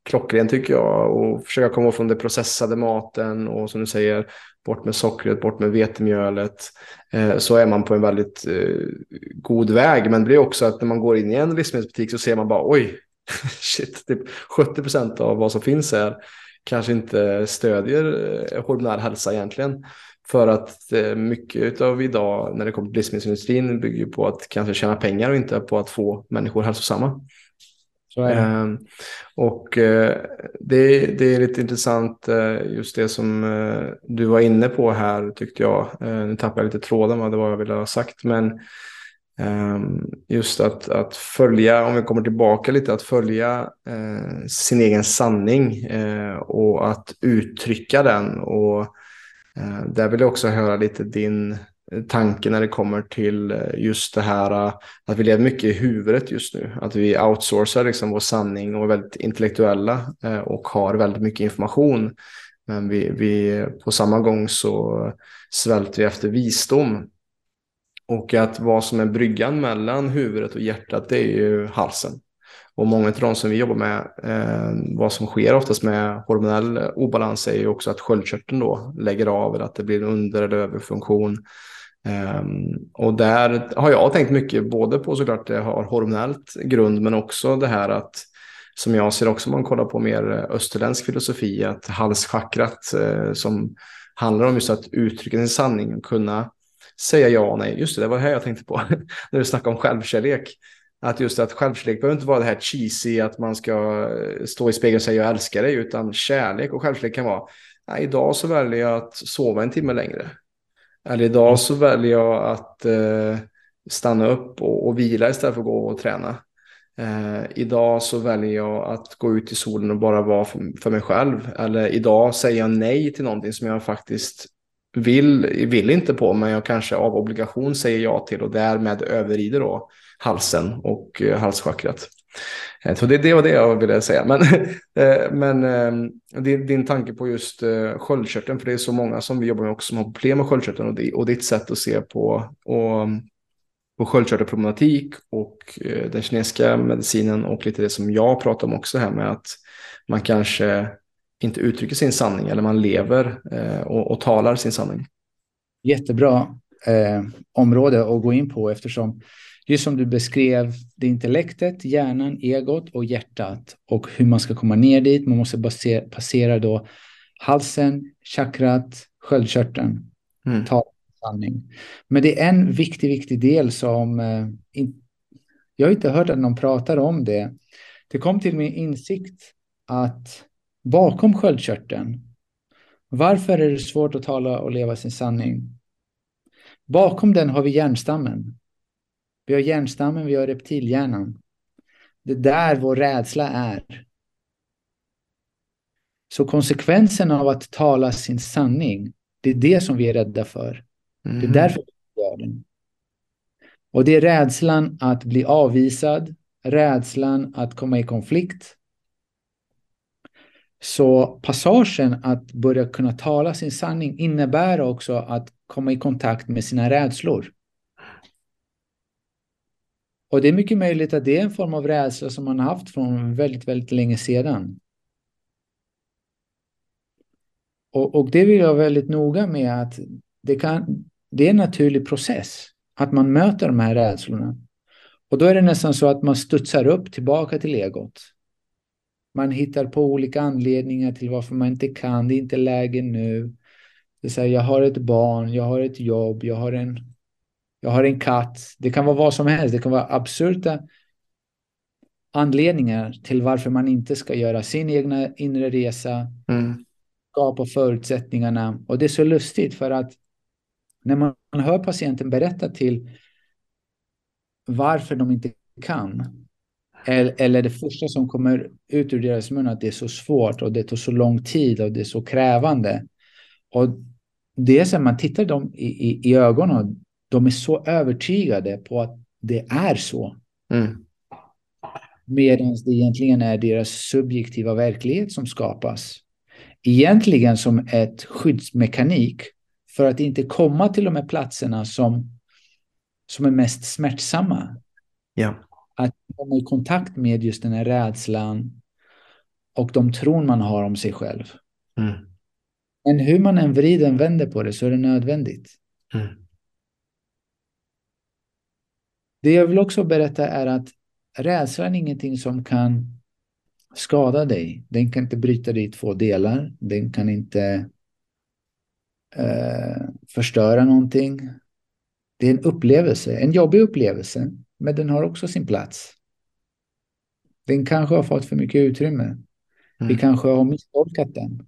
klockren tycker jag. Och försöka komma från den processade maten och som du säger, bort med sockret, bort med vetemjölet. Eh, så är man på en väldigt eh, god väg. Men det blir också att när man går in i en livsmedelsbutik så ser man bara oj, shit, typ 70 procent av vad som finns här kanske inte stödjer eh, hormonell hälsa egentligen. För att eh, mycket av idag när det kommer till livsmedelsindustrin bygger på att kanske tjäna pengar och inte på att få människor hälsosamma. Ehm, och eh, det, det, är lite intressant just det som du var inne på här tyckte jag. Nu tappade jag lite tråden vad det var jag ville ha sagt. Men Ehm, just att, att följa, om vi kommer tillbaka lite, att följa eh, sin egen sanning eh, och att uttrycka den. Och eh, där vill jag också höra lite din tanke när det kommer till eh, just det här eh, att vi lever mycket i huvudet just nu. Att vi outsourcar liksom vår sanning och är väldigt intellektuella eh, och har väldigt mycket information. Men vi, vi på samma gång så svälter vi efter visdom. Och att vad som är bryggan mellan huvudet och hjärtat det är ju halsen. Och många av de som vi jobbar med, eh, vad som sker oftast med hormonell obalans är ju också att sköldkörteln då lägger av eller att det blir en under eller överfunktion. Eh, och där har jag tänkt mycket både på såklart det har hormonellt grund men också det här att som jag ser också om man kollar på mer österländsk filosofi att halschakrat eh, som handlar om just att uttrycka sin sanning och kunna säga ja och nej. Just det, det var det här jag tänkte på när du snackade om självkärlek. Att just att självkärlek behöver inte vara det här cheesy att man ska eh, stå i spegeln och säga jag älskar dig, utan kärlek och självkärlek kan vara nej, idag så väljer jag att sova en timme längre. Eller idag så väljer jag att eh, stanna upp och, och, vila istället för att gå och träna. Eh, idag så väljer jag att gå ut i solen och bara vara för, för mig själv. Eller idag säger jag nej till någonting som jag faktiskt vill, vill inte på, men jag kanske av obligation säger ja till och därmed överrider då halsen och eh, halschakrat. Eh, så det, det var det jag ville säga. Men, eh, men ehm, din, din tanke på just sköldkörteln, för det är så många som vi jobbar med också som har problem med sköldkörteln och, och ditt sätt att se på, och, på sköldkörtelproblematik och den kinesiska medicinen och lite det som jag pratar om också här med att man kanske inte uttrycker sin sanning eller man lever eh, och, och talar sin sanning. Jättebra. eh, område att gå in på eftersom just som du beskrev, det intellektet, hjärnan, egot och hjärtat och hur man ska komma ner dit. Man måste basera, passera då halsen, chakrat, sköldkörteln. Mm. Ta sanning. Men det är en viktig, viktig del som eh, in, jag har inte hört att någon pratar om det. Det kom till min insikt att bakom sköldkörteln, varför är det svårt att tala och leva sin sanning? Bakom den har vi hjärnstammen. Vi har hjärnstammen, vi har reptilhjärnan. Det är där vår rädsla är. Så konsekvensen av att tala sin sanning, det är det som vi är rädda för. Mm. Det är mhm. därför vi gör den. Och det är rädslan att bli avvisad, rädslan att komma i konflikt. Så passagen att börja kunna tala sin sanning innebär också att komma i kontakt med sina rädslor. Och det är mycket möjligt att det är en form av rädsla som man har haft från väldigt, väldigt länge sedan. Och, och det vill jag vara väldigt noga med att det, kan, det är en naturlig process att man möter de här rädslorna. Och då är det nästan så att man studsar upp tillbaka till egot. Man hittar på olika anledningar till varför man inte kan, det är inte läge nu. Det är så här, jag har ett barn, jag har ett jobb, jag har en jag har en katt. Det kan vara vad som helst. Det kan vara absurda anledningar till varför man inte ska göra sin egna inre resa. Mm. Skapa förutsättningarna. Och det är så lustigt för att när man hör patienten berätta till varför de inte kan. Eller det första som kommer ut ur deras mun att det är så svårt och det tar så lång tid och det är så krävande. Och det är så att man tittar dem i, i, i ögonen de är så övertygade på att det är så. Mm. Medan det egentligen är deras subjektiva verklighet som skapas. Egentligen som ett skyddsmekanik för att inte komma till de här platserna som, som är mest smärtsamma. Ja. Att komma i kontakt med just den här rädslan och de tron man har om sig själv. Mm. Men hur man än vrider och vänder på det så är det nödvändigt. Mm. Det jag vill också berätta är att rädslan är ingenting som kan skada dig. Den kan inte bryta dig i två delar. Den kan inte eh, förstöra någonting. Det är en upplevelse, en jobbig upplevelse, men den har också sin plats. Den kanske har fått för mycket utrymme. Mm. Vi kanske har misstolkat den.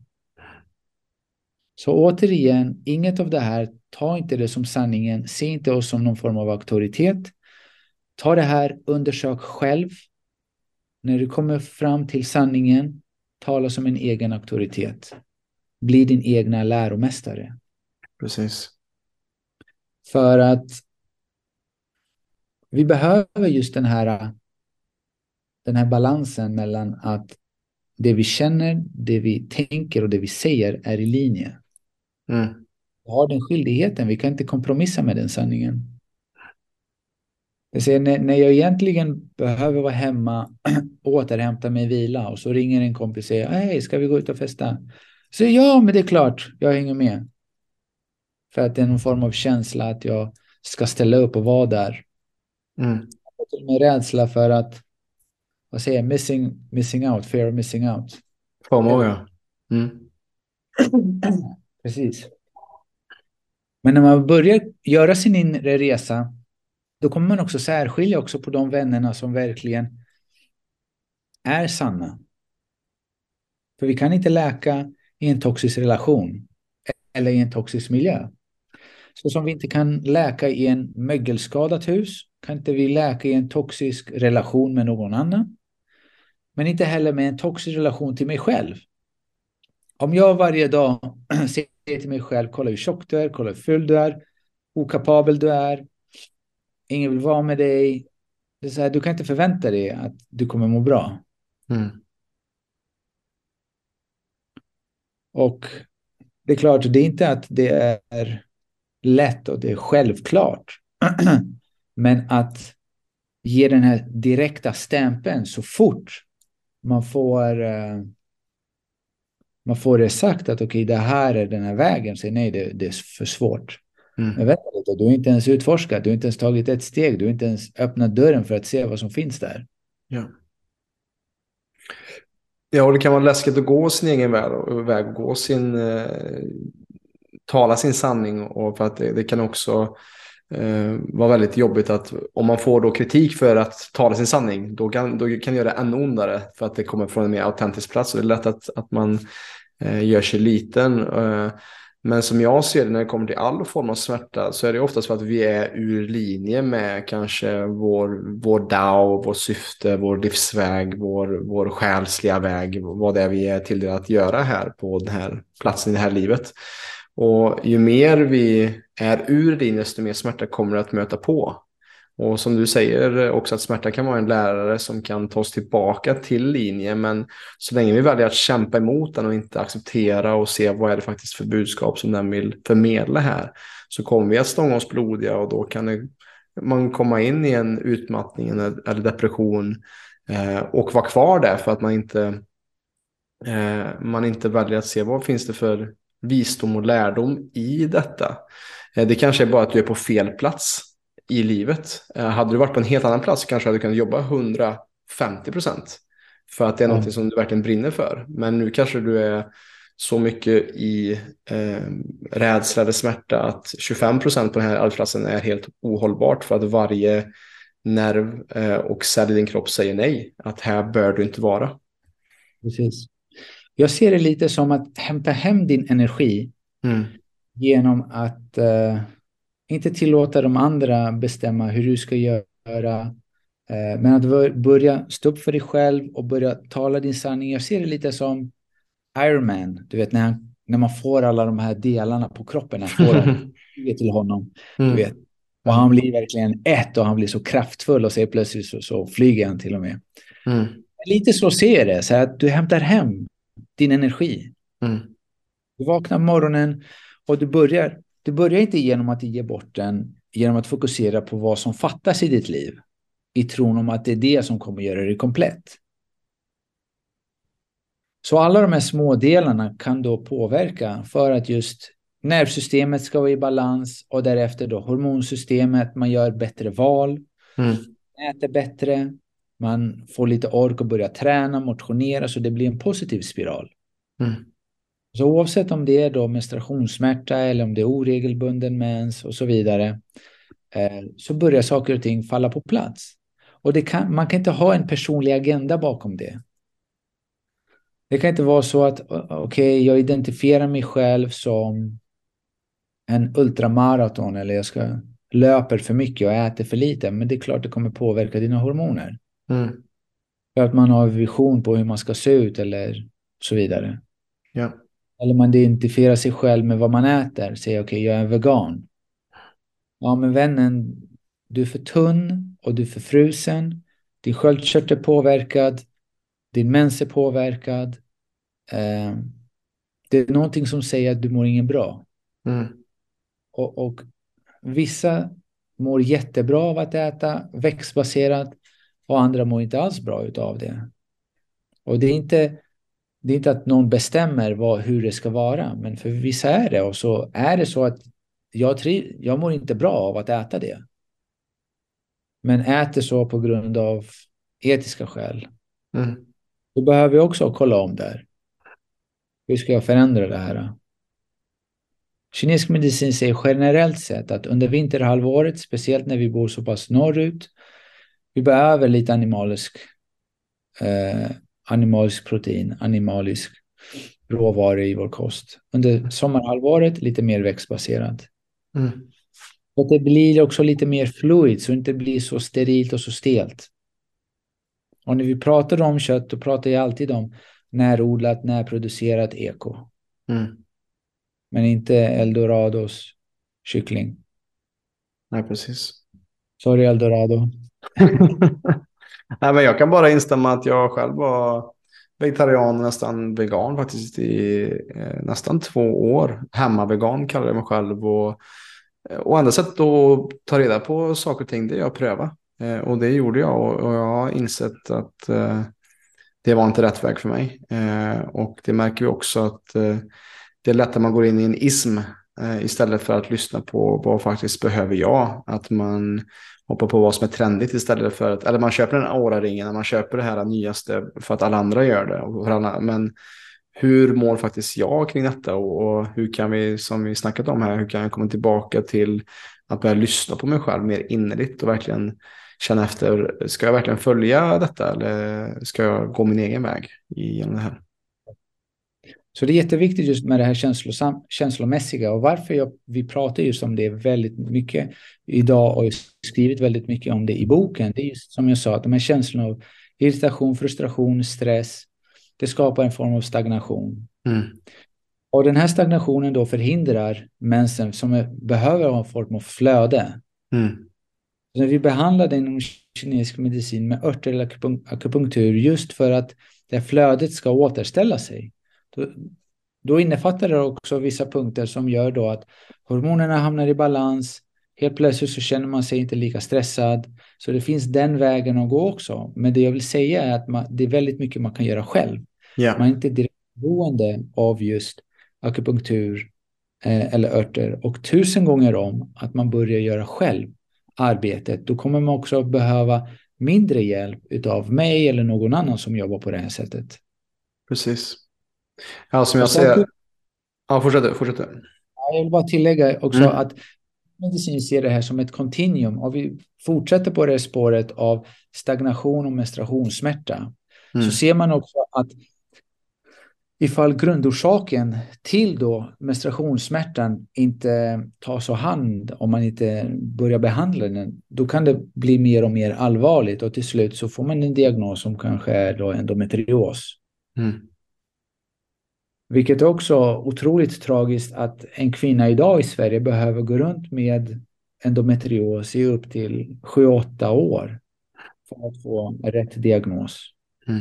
Så återigen, inget av det här, ta inte det som sanningen, se inte oss som någon form av auktoritet. Ta det här, undersök själv. När du kommer fram till sanningen, tala som en egen auktoritet. Bli din egna läromästare. Precis. För att vi behöver just den här, den här balansen mellan att det vi känner, det vi tänker och det vi säger är i linje. Mm. Vi har den skyldigheten, vi kan inte kompromissa med den sanningen. Jag säger, när, när jag egentligen behöver vara hemma återhämta mig vila och så ringer en kompis och säger hej, ska vi gå ut och festa? Så ja, men det är klart, jag hänger med. För att det är någon form av känsla att jag ska ställa upp och vara där. Mm. Med rädsla för att, vad säger jag, missing, missing out, fear of missing out. FOMO, ja. Mm. Precis. Men när man börjar göra sin inre resa då kommer man också särskilja också på de vännerna som verkligen är sanna. För vi kan inte läka i en toxisk relation eller i en toxisk miljö. Så som vi inte kan läka i en mögelskadat hus kan inte vi läka i en toxisk relation med någon annan. Men inte heller med en toxisk relation till mig själv. Om jag varje dag säger till mig själv, kolla hur tjock du är, kolla hur full du är, okapabel du är, ingen vill vara med dig. Det är så här, du kan inte förvänta dig att du kommer må bra. Mm. Och det är klart, det är inte att det är lätt och det är självklart. Men att ge den här direkta stämpeln så fort man får uh, man får det sagt att okej, okay, det här är den här vägen. Så nej, det, det är för svårt. Mm. Men vänta lite, du har inte ens utforskat, du har inte ens tagit ett steg, du har inte ens öppnat dörren för att se vad som finns där. Ja. Ja, och det kan vara läskigt att gå sin egen väg, väg och gå sin, eh, tala sin sanning. Och för att det, det kan också eh, väldigt jobbigt att om man får då kritik för att tala sin sanning, då kan, då kan det göra det ännu ondare för att det kommer från en mer autentisk plats. Och det är lätt att, att man eh, gör sig liten. Eh, men som jag ser det när det kommer till all form av smärta så är det oftast för att vi är ur linje med kanske vår, vår DAO, vår syfte, vår livsväg, vår, vår själsliga väg, vad det är vi är tilldelade att göra här på den här platsen i det här livet. Och ju mer vi är ur din, desto mer smärta kommer det att möta på. Och som du säger eh, också att smärta kan vara en lärare som kan ta oss tillbaka till linjen. Men så länge vi väljer att kämpa emot den och inte acceptera och se vad är det faktiskt för budskap som den vill förmedla här. Så kommer vi att stånga oss blodiga och då kan det, man komma in i en utmattning eller depression eh, och vara kvar där för att man inte, eh, man inte väljer att se vad finns det för visdom och lärdom i detta. Eh, det kanske är bara att du är på fel plats i livet. Eh, hade du varit på en helt annan plats kanske hade du kunnat jobba 150 procent. För att det är mm. något som du verkligen brinner för. Men nu kanske du är så mycket i eh, rädsla eller smärta att 25 procent på den här arbetsplatsen är helt ohållbart för att varje nerv eh, och cell i din kropp säger nej. Att här bör du inte vara. Precis. Jag ser det lite som att hämta hem din energi mm. genom att eh, inte tillåta de andra bestämma hur du ska göra. Eh, men att börja stå upp för dig själv och börja tala din sanning. Jag ser det lite som Iron Man, du vet när, han, när man får alla de här delarna på kroppen, han får till honom. Mm. Du vet. Och han blir verkligen ett och han blir så kraftfull och så plötsligt så, så flyger han till och med. Mm. Lite så ser det, så att du hämtar hem din energi. Mm. Du vaknar på morgonen och du börjar du börjar inte genom att ge bort den genom att fokusera på vad som fattas i ditt liv i tron om att det är det som kommer göra dig komplett. Så alla de här små delarna kan då påverka för att just nervsystemet ska vara i balans och därefter då hormonsystemet, man gör bättre val, mm. äter bättre, man får lite ork och börjar träna, motionera så det blir en positiv spiral. Mm. Så oavsett om det är då menstruationssmärta eller om det är oregelbunden mens och så vidare eh, så börjar saker och ting falla på plats. Och det kan, man kan inte ha en personlig agenda bakom det. Det kan inte vara så att okej, okay, jag identifierar mig själv som en ultramaraton eller jag ska löper för mycket och äter för lite. Men det är klart det kommer påverka dina hormoner. Mm. För att man har vision på hur man ska se ut eller så vidare. Ja. Eller man identifierar sig själv med vad man äter. Säger okej, okay, jag är vegan. Ja, men vännen, du är för tunn och du är för frusen. Din sköldkörtel är påverkad. Din mens är påverkad. Eh, det är någonting som säger att du mår ingen bra. Mm. Och, och, vissa mår jättebra av att äta växtbaserat och andra mår inte alls bra av det. Och det är inte det är inte att någon bestämmer vad, hur det ska vara, men för vissa är det. Och så är det så att jag, tri, jag mår inte bra av att äta det. Men äter så på grund av etiska skäl. Mm. Då behöver jag också kolla om där. Hur ska jag förändra det här? Kinesisk medicin säger generellt sett att under vinterhalvåret, speciellt när vi bor så pass norrut, vi behöver lite animalisk eh, animalisk protein, animalisk råvara i vår kost. Under sommarhalvåret lite mer växtbaserat. Mm. Och det blir också lite mer fluid så det inte blir så sterilt och så stelt. Och när vi pratar om kött då pratar jag alltid om närodlat, närproducerat eko. Mm. Men inte eldorados kyckling. Nej, precis. Sorry eldorado. Nej, men jag kan bara instämma att jag själv var vegetarian och nästan vegan faktiskt i eh, nästan två år. Hemmavegan kallar jag mig själv. Och, eh, och enda sättet att ta reda på saker och ting det är att pröva. Eh, och det gjorde jag och, och jag har insett att eh, det var inte rätt väg för mig. Eh, och det märker vi också att eh, det är lätt att man går in i en ism Eh, istället för att lyssna på vad faktiskt behöver jag. Att man hoppar på vad som är trendigt istället för att, eller man köper den Aura-ringen, när man köper det här nyaste för att alla andra gör det. Alla, men hur mår faktiskt jag kring detta och, och, hur kan vi, som vi snackat om här, hur kan jag komma tillbaka till att börja lyssna på mig själv mer innerligt och verkligen känna efter, ska jag verkligen följa detta eller ska jag gå min egen väg genom det här? Så det är jätteviktigt just med det här känslosam, känslomässiga och varför jag, vi pratar just om det väldigt mycket idag och skrivit väldigt mycket om det i boken. Det är just som jag sa, att de här känslorna av irritation, frustration, stress, det skapar en form av stagnation. Mm. Och den här stagnationen då förhindrar mensen som behöver ha en form av flöde. Mm. när vi behandlar den inom kinesisk medicin med örter eller akupunktur just för att det flödet ska återställa sig. Då, då innefattar det också vissa punkter som gör då att hormonerna hamnar i balans. Helt plötsligt så känner man sig inte lika stressad. Så det finns den vägen att gå också. Men det jag vill säga är att man, det är väldigt mycket man kan göra själv. Yeah. Man är inte direkt beroende av just akupunktur eh, eller örter. Och tusen gånger om att man börjar göra själv arbetet, då kommer man också behöva mindre hjälp av mig eller någon annan som jobbar på det här sättet. Precis. Ja, som jag ser... Ja, fortsätt. fortsätt. Jag vill bara tillägga också mm. att medicin ser det här som ett kontinuum. Och vi fortsätter på det här spåret av stagnation och menstruationssmärta. Mm. Så ser man också att ifall grundorsaken till då menstruationssmärtan inte tas om hand, om man inte börjar behandla den, då kan det bli mer och mer allvarligt och till slut så får man en diagnos som kanske är då endometrios. Mm. Vilket är också otroligt tragiskt att en kvinna idag i Sverige behöver gå runt med endometrios i upp till 7-8 år för att få rätt diagnos. Mm.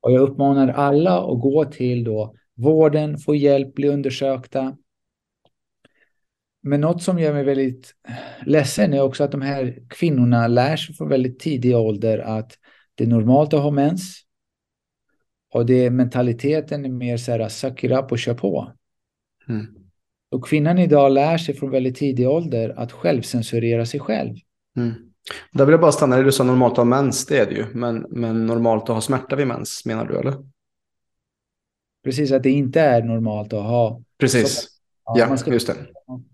Och jag uppmanar alla att gå till då vården, få hjälp, bli undersökta. Men något som gör mig väldigt ledsen är också att de här kvinnorna lär sig från väldigt tidig ålder att det är normalt att ha mens. Och det mentaliteten är mer så här, suck it up och kör på. Mm. Och kvinnan idag lär sig från väldigt tidig ålder att självcensurera sig själv. Mm. Där vill jag bara stanna, du sa normalt att ha mens, det är det ju. Men, men normalt att ha smärta vid mens, menar du eller? Precis, att det inte är normalt att ha. Precis, så, ja, ja man ska just det.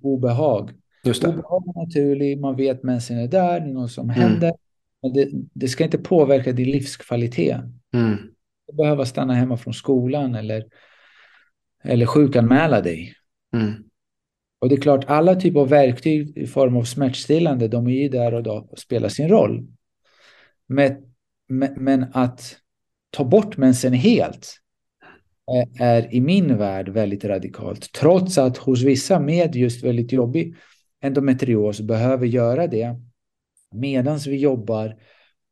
Obehag. Just det. Obehag är naturligt, man vet mensen är där, det är något som mm. händer. Men det, det, ska inte påverka din livskvalitet. Mm. Du behöver stanna hemma från skolan eller, eller sjukanmäla dig. Mm. Och det är klart, alla typer av verktyg i form av smärtstillande, de är ju där och då och spelar sin roll. Men, men att ta bort mensen helt är i min värld väldigt radikalt. Trots att hos vissa med just väldigt jobbig endometrios behöver göra det medan vi jobbar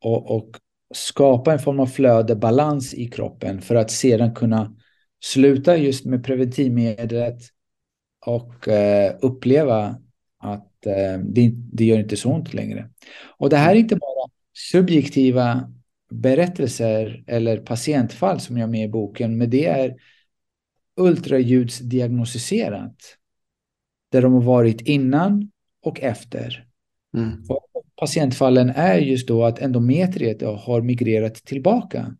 och, och skapa en form av flöde, balans i kroppen för att sedan kunna sluta just med preventivmedlet och eh, uppleva att eh, det, det gör inte så ont längre. Och det här är inte bara subjektiva berättelser eller patientfall som jag har med i boken, men det är ultraljudsdiagnostiserat. Där de har varit innan och efter. Mm. Patientfallen är just då att endometriet har migrerat tillbaka.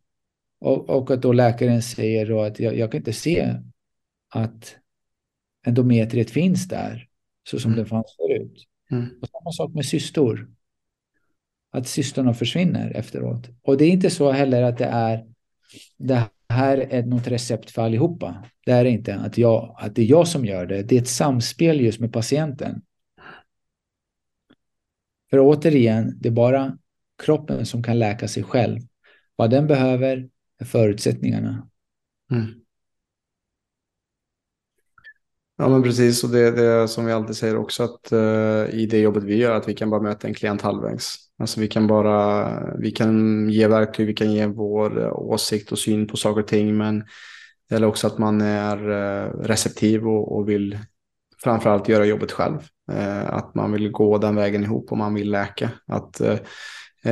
Och, och att då läkaren säger då att jag, jag kan inte se att endometriet finns där så som mm. det fanns förut. Mm. Och samma sak med cystor. Att cystorna försvinner efteråt. Och det är inte så heller att det är det här är något recept för allihopa. Det är inte att, jag, att det är jag som gör det. Det är ett samspel just med patienten. För återigen, det är bara kroppen som kan läka sig själv. Vad den behöver är förutsättningarna. Mm. Ja men precis och det, är som vi alltid säger också att uh, i det jobbet vi gör att vi kan bara möta en klient halvvägs. Alltså vi kan bara, vi kan ge verktyg, vi kan ge vår eh, åsikt och syn på saker och ting men det gäller också att man är eh, receptiv och, och vill framförallt göra jobbet själv. Eh, att man vill gå den vägen ihop och man vill läka. Att eh,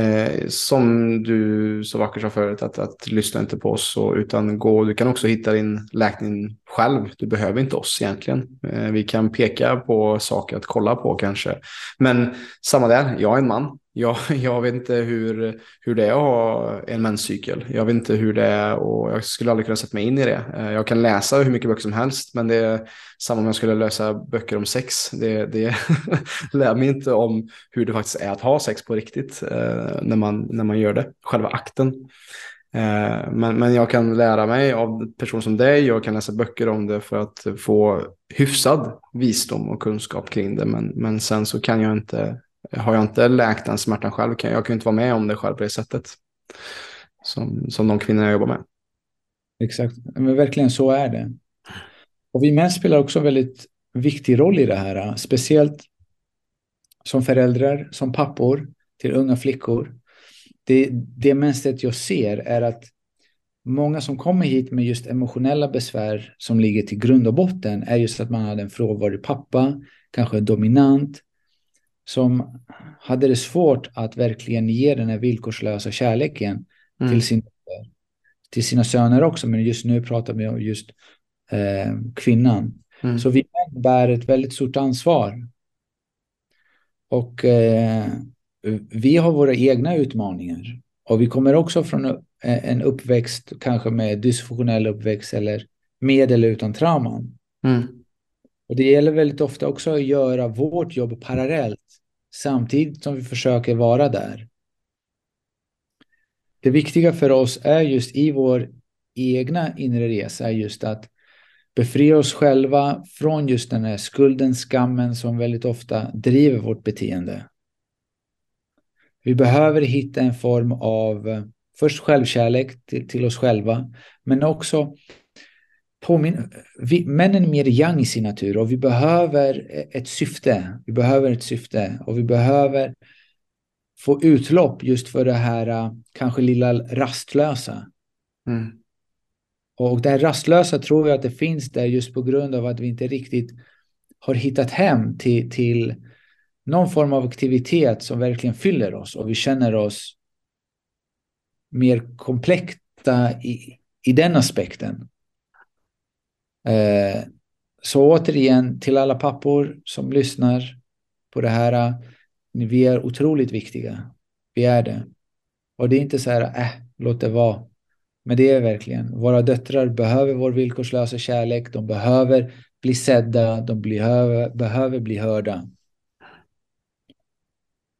eh, som du så vackert sa förut, att, att lyssna inte på oss och, utan gå. Du kan också hitta din läkning själv. Du behöver inte oss egentligen. Eh, vi kan peka på saker att kolla på kanske. Men samma där, jag är en man. Jag, jag vet inte hur, hur det är att ha en menscykel. Jag vet inte hur det är och jag skulle aldrig kunna sätta mig in i det. Eh, jag kan läsa hur mycket böcker som helst, men det är samma om jag skulle läsa böcker om sex. Det, det lär mig inte om hur det faktiskt är att ha sex på riktigt eh, när, man, när man gör det, själva akten. Eh, men, men jag kan lära mig av personer som dig, jag kan läsa böcker om det för att få hyfsad visdom och kunskap kring det. Men, men sen så kan jag inte har jag inte läkt den smärtan själv, kan jag kan inte vara med om det själv på det sättet. Som, som de kvinnor jag jobbar med. Exakt, men verkligen så är det. Och vi män spelar också en väldigt viktig roll i det här, speciellt som föräldrar, som pappor till unga flickor. Det, det mönstret jag ser är att många som kommer hit med just emotionella besvär som ligger till grund och botten är just att man hade en frånvarig pappa, kanske dominant, som hade det svårt att verkligen ge den här villkorslösa kärleken mm. till, sin, till sina söner också. Men just nu pratar vi om just eh, kvinnan. Mm. Så vi bär ett väldigt stort ansvar. Och eh, vi har våra egna utmaningar. Och vi kommer också från en uppväxt, kanske med dysfunktionell uppväxt eller med eller utan trauman. Mm. Och det gäller väldigt ofta också att göra vårt jobb parallellt samtidigt som vi försöker vara där. Det viktiga för oss är just i vår egna inre resa just att befria oss själva från just den här skulden, skammen som väldigt ofta driver vårt beteende. Vi behöver hitta en form av eh, först självkärlek till, till oss själva, men också påminna, vi, männen är mer yang i sin natur och vi behöver ett syfte. Vi behöver ett syfte och vi behöver få utlopp just för det här äh, kanske lilla rastlösa. Mm. Och det här rastlösa tror jag att det finns där just på grund av att vi inte riktigt har hittat hem till, till någon form av aktivitet som verkligen fyller oss och vi känner oss mer kompletta i, i den aspekten. Eh, så återigen till alla pappor som lyssnar på det här. Eh, vi är otroligt viktiga. Vi är det. Och det är inte så här, äh, låt det vara. Men det är verkligen, våra döttrar behöver vår villkorslösa kärlek. De behöver bli sedda, de behöver, behöver bli hörda.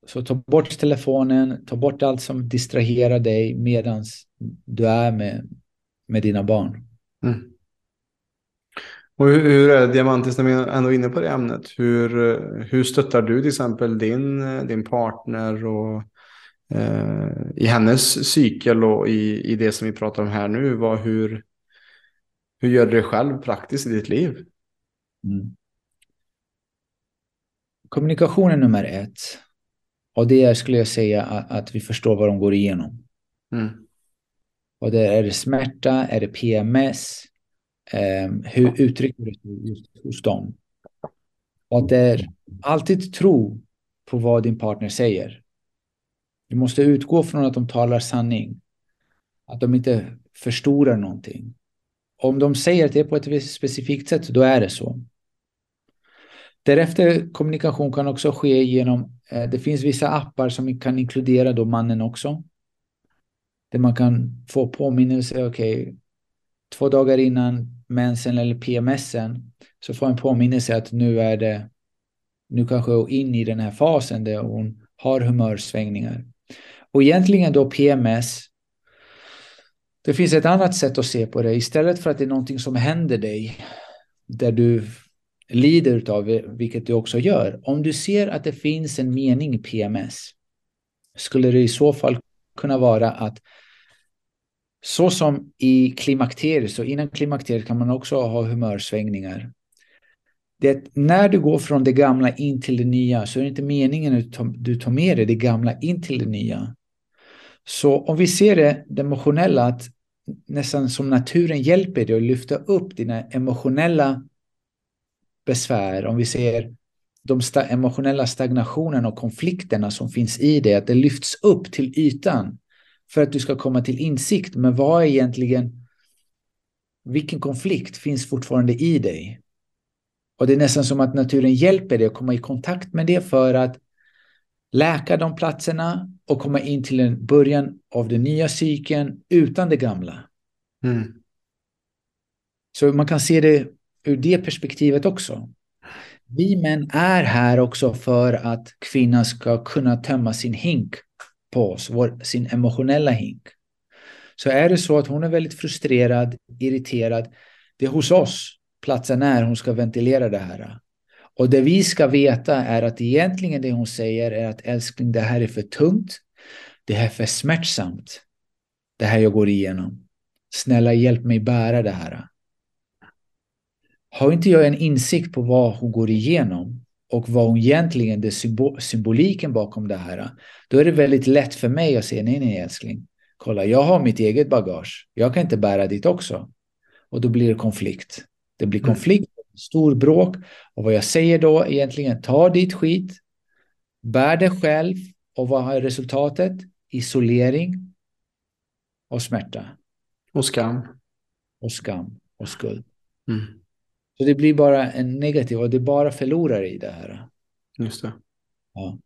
Så ta bort telefonen, ta bort allt som distraherar dig medan du är med, med dina barn. Mm. Och hur, hur är Diamantis, när vi är ändå inne på det ämnet, hur, hur stöttar du till exempel din, din partner och eh, i hennes cykel och i, i det som vi pratar om här nu? Vad, hur, hur gör du det själv praktiskt i ditt liv? Mm. Kommunikation är nummer ett. Och det är, skulle jag säga, att, att vi förstår vad de går igenom. Mm. Och det är det smärta, är det PMS, eh, hur uttrycker du dig just hos dem? Och att det är alltid tro på vad din partner säger. Du måste utgå från att de talar sanning. Att de inte förstorar någonting. Om de säger att det är på ett specifikt sätt, då är det så. Därefter kommunikation kan också ske genom, eh, det finns vissa appar som kan inkludera då mannen också. Där man kan få påminnelse, okej, okay, två dagar innan mensen eller PMSen så får en påminnelse att nu är det nu kanske hon är in i den här fasen där hon har humörsvängningar. Och egentligen då PMS det finns ett annat sätt att se på det. Istället för att det är någonting som händer dig där du lider av vilket du också gör. Om du ser att det finns en mening i PMS skulle det i så fall kunna vara att så som i klimakteriet, så innan klimakteriet kan man också ha humörsvängningar. Det, när du går från det gamla in till det nya så är det inte meningen att du tar med dig det gamla in till det nya. Så om vi ser det, det emotionella, att nästan som naturen hjälper dig att lyfta upp dina emotionella besvär. Om vi ser de sta emotionella stagnationen och konflikterna som finns i det, att det lyfts upp till ytan för att du ska komma till insikt med vad är egentligen, vilken konflikt finns fortfarande i dig? Och det är nästan som att naturen hjälper dig att komma i kontakt med det för att läka de platserna och komma in till en början av den nya cykeln utan det gamla. Mm. Så man kan se det ur det perspektivet också. Vi män är här också för att kvinnan ska kunna tömma sin hink på oss, vår, sin emotionella hink. Så är det så att hon är väldigt frustrerad, irriterad, det är hos oss platsen är hon ska ventilera det här. Och det vi ska veta är att egentligen det hon säger är att älskling, det här är för tungt. Det här är för smärtsamt. Det här jag går igenom. Snälla hjälp mig bära det här. Har inte jag en insikt på vad hon går igenom och vad hon egentligen, det symbol, symboliken bakom det här, då är det väldigt lätt för mig att säga nej, nej älskling. Kolla, jag har mitt eget bagage. Jag kan inte bära ditt också. Och då blir det konflikt. Det blir mm. konflikt, stor bråk. Och vad jag säger då egentligen, ta ditt skit, bär det själv och vad är resultatet? Isolering och smärta. Och skam. Och skam och skuld. Mm. Så det blir bara en negativ och det är bara förlorare i det här. Just det. Ja.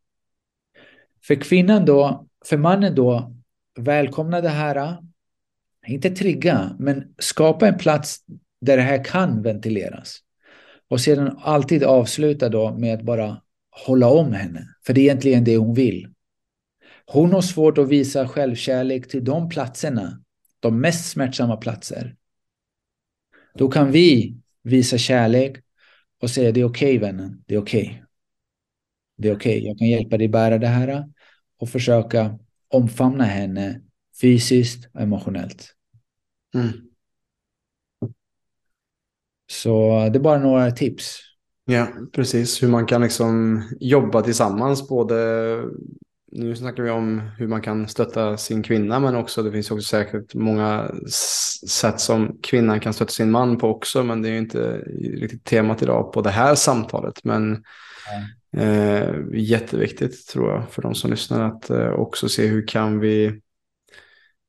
För kvinnan då, för mannen då, välkomna det här. Inte trigga, men skapa en plats där det här kan ventileras. Och sedan alltid avsluta då med att bara hålla om henne. För det är egentligen det hon vill. Hon har svårt att visa självkärlek till de platserna, de mest smärtsamma platser. Då kan vi visa kärlek och säga det är okej okay, vännen, det är okej. Okay. Det är okej, okay. jag kan hjälpa dig bära det här och försöka omfamna henne fysiskt och emotionellt. Mm. Så det är bara några tips. Ja, precis. Hur man kan liksom jobba tillsammans. Både, nu snackar vi om hur man kan stötta sin kvinna, men också det finns också säkert många sätt som kvinnan kan stötta sin man på också. Men det är inte riktigt temat idag på det här samtalet. Men eh, jätteviktigt tror jag för de som lyssnar att eh, också se hur kan vi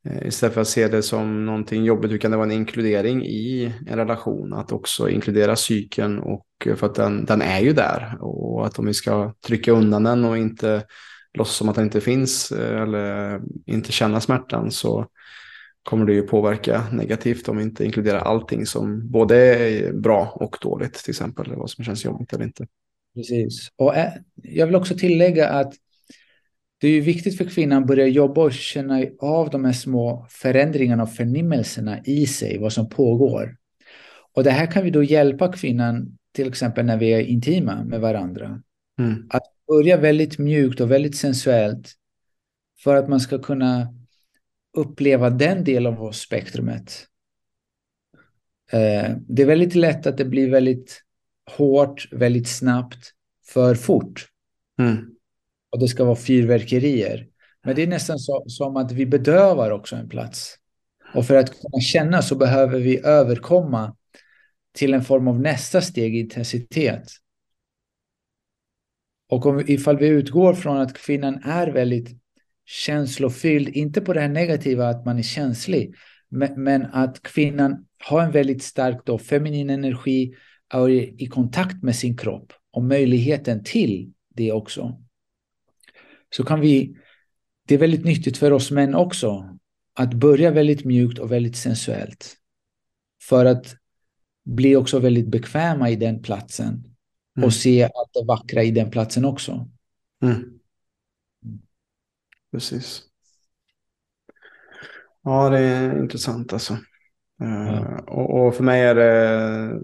Eh, istället för att se det som någonting jobbigt, hur kan det vara en inkludering i en relation? Att också inkludera psyken och eh, för att den, den är ju där. Och att om vi ska trycka undan den och inte låtsas som att den inte finns eh, eller inte känna smärtan så kommer det ju påverka negativt om vi inte inkluderar allting som både är bra och dåligt till exempel. Eller vad som känns jobbigt eller inte. Precis. Och jag vill också tillägga att det är ju viktigt för kvinnan att börja jobba och känna av de här små förändringarna och förnimmelserna i sig, vad som pågår. Och det här kan vi då hjälpa kvinnan, till exempel när vi är intima med varandra. Mm. Att börja väldigt mjukt och väldigt sensuellt för att man ska kunna uppleva den delen av spektrumet. Eh, det är väldigt lätt att det blir väldigt hårt, väldigt snabbt, för fort. Mm och det ska vara fyrverkerier. Men det är nästan så, som att vi bedövar också en plats. Och för att kunna känna så behöver vi överkomma till en form av nästa steg i intensitet. Och om, ifall vi utgår från att kvinnan är väldigt känslofylld, inte på det här negativa att man är känslig, men, men att kvinnan har en väldigt stark då, feminin energi och är i kontakt med sin kropp och möjligheten till det också så kan vi, det är väldigt nyttigt för oss män också, att börja väldigt mjukt och väldigt sensuellt. För att bli också väldigt bekväma i den platsen mm. och se allt det vackra i den platsen också. Mm. Precis. Ja, det är intressant alltså. Ja. Uh, och, och, för mig är det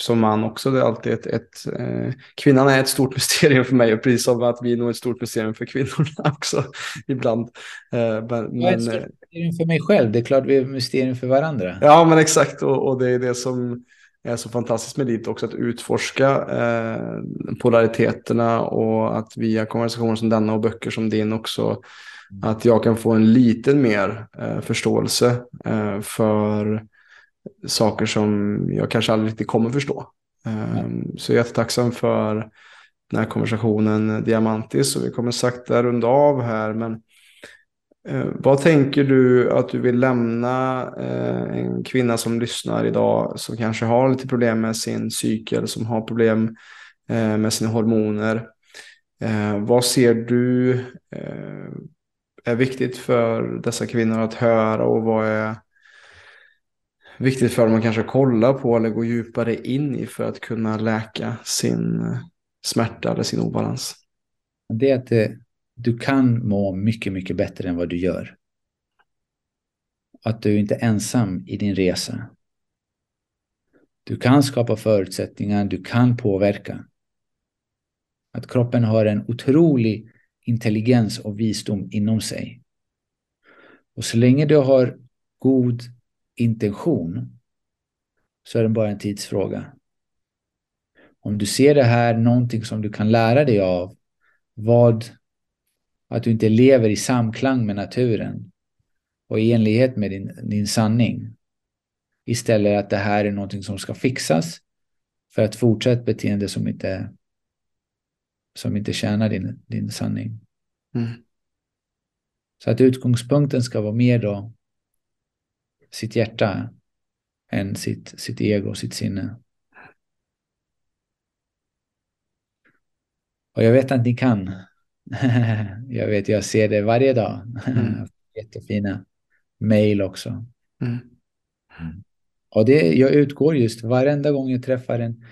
som man också. Det är alltid ett, ett eh, kvinnan är ett stort mysterium för mig, precis som att vi är nog ett stort mysterium för kvinnorna också ibland. Eh, men, jag är ett stort mysterium för mig själv, det är klart vi är ett mysterium för varandra. Ja, men exakt, och, och det är det som är så fantastiskt med dit också, att utforska eh, polariteterna och att via konversationer som denna och böcker som din också, att jag kan få en lite mer eh, förståelse eh, för saker som jag kanske aldrig riktigt kommer förstå. Mm. Så jag är jättetacksam för den här konversationen eh, Diamantis och vi kommer sakta runda av här. Men Eh, vad tänker du att du vill lämna eh, en kvinna som lyssnar idag som kanske har lite problem med sin cykel, som har problem eh, med sina hormoner? Vad ser du är viktigt för dessa kvinnor att höra och vad är viktigt för dem att kanske kolla på eller gå djupare in i för att kunna läka sin smärta eller sin obalans? Det är att det, du kan må mycket, mycket bättre än vad du gör. Att du inte är ensam i din resa. Du kan skapa förutsättningar, du kan påverka. Att kroppen har en otrolig intelligens och visdom inom sig. Och så länge du har god intention så är det bara en tidsfråga. Om du ser det här någonting som du kan lära dig av, vad, att du inte lever i samklang med naturen och i enlighet med din, din sanning. Istället att det här är någonting som ska fixas för att fortsätta beteende som inte, som inte tjänar din, din sanning. Mm. Så att utgångspunkten ska vara mer då sitt hjärta än sitt, sitt ego, sitt sinne. Och jag vet att ni kan. jag vet, jag ser det varje dag. Mm. Jättefina mejl också. Mm. mm. Och det, jag utgår just varenda gång jag träffar en,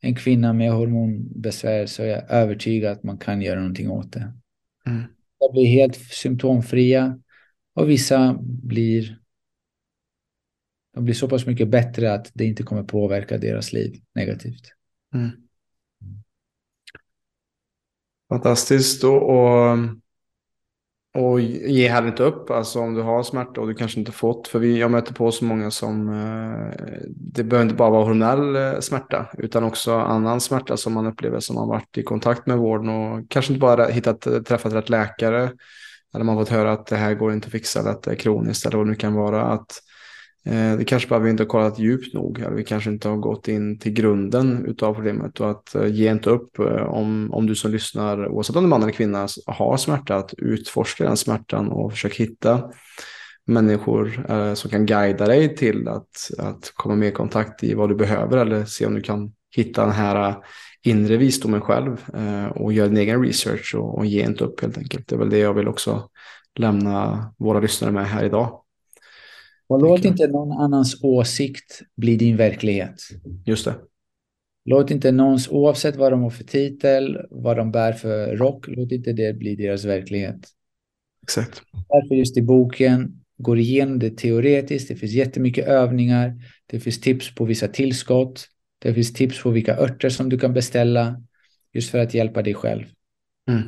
en kvinna med hormonbesvär så är jag övertygad att man kan göra någonting åt det. Mm. De blir helt symptomfria och vissa blir de blir så pass mycket bättre att det inte kommer påverka deras liv negativt. Mm. Fantastiskt. Och, och, och ge här inte upp. Alltså om du har smärta och du kanske inte fått. För vi, jag möter på så många som. Eh, det behöver inte bara vara hormonell eh, smärta. Utan också annan smärta som man upplever som har varit i kontakt med vården. Och kanske inte bara hittat, eh, träffat rätt läkare. Eller man fått höra att det här går inte att fixa. Eller att det är kroniskt. Eller vad det nu kan vara. Att Eh, Eh, det kanske bara vi inte har kollat djupt nog. Eller vi kanske inte har gått in till grunden av problemet. Och att eh, ge inte upp eh, om, om du som lyssnar, oavsett om du är man eller kvinna, har smärta. Att utforska den smärtan och försöka hitta människor eh, som kan guida dig till att, att komma mer i kontakt i vad du behöver. Eller se om du kan hitta den här eh, inre visdomen själv. Eh, och göra din egen research och, och ge inte upp helt enkelt. Det är väl det jag vill också lämna våra lyssnare med här idag. Och låt inte någon annans åsikt bli din verklighet. Just det. Låt inte någons, oavsett vad de har för titel, vad de bär för rock, låt inte det bli deras verklighet. Exakt. Därför just i boken går igenom det teoretiskt, det finns jättemycket övningar, det finns tips på vissa tillskott, det finns tips på vilka örter som du kan beställa, just för att hjälpa dig själv. Mm.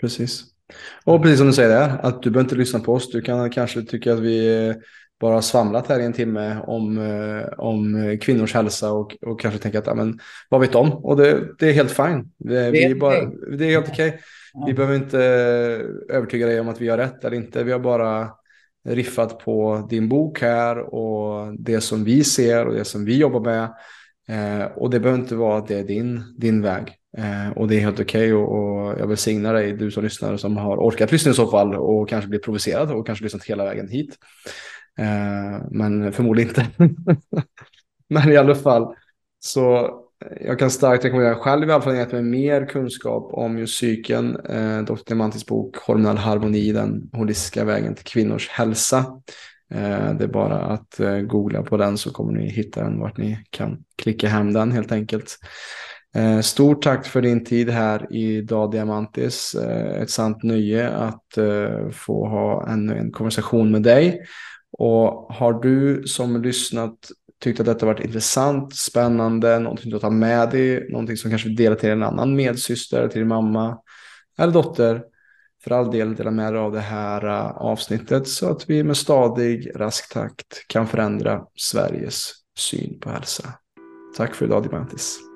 Precis. Och precis som du säger där, att du behöver inte lyssna på oss. Du kan kanske tycka att vi bara svamlat här i en timme om, eh, om kvinnors hälsa och, och kanske tänka att, ja, men vad vet de? Och det, det är helt fine. Det, det är, bara, det är helt okej. Okay. Vi behöver inte övertyga dig om att vi har rätt eller inte. Vi har bara riffat på din bok här och det som vi ser och det som vi jobbar med. Eh, och det behöver inte vara att det är din, din väg. Eh, och det är helt okej okay och, och, jag välsignar dig, du som lyssnar som har orkat lyssna i så fall och kanske blivit provocerad och kanske lyssnat hela vägen hit. Eh, men förmodligen inte. men i alla fall så jag kan starkt rekommendera själv i alla fall att mig mer kunskap om just psyken. Eh, Dr. Diamantis bok Hormonell harmoni, den holistiska vägen till kvinnors hälsa. Eh, det är bara att eh, googla på den så kommer ni hitta den vart ni kan klicka hem den helt enkelt. Eh, stort tack för din tid här idag Diamantis. Eh, ett sant nöje att eh, få ha ännu en konversation med dig. Och har du som lyssnat tyckt att detta varit intressant, spännande, någonting du tar med dig, någonting som kanske vill dela till en annan medsyster, till din mamma eller dotter, för all del dela med dig av det här avsnittet så att vi med stadig, rask takt kan förändra Sveriges syn på hälsa. Tack för idag Diamantis.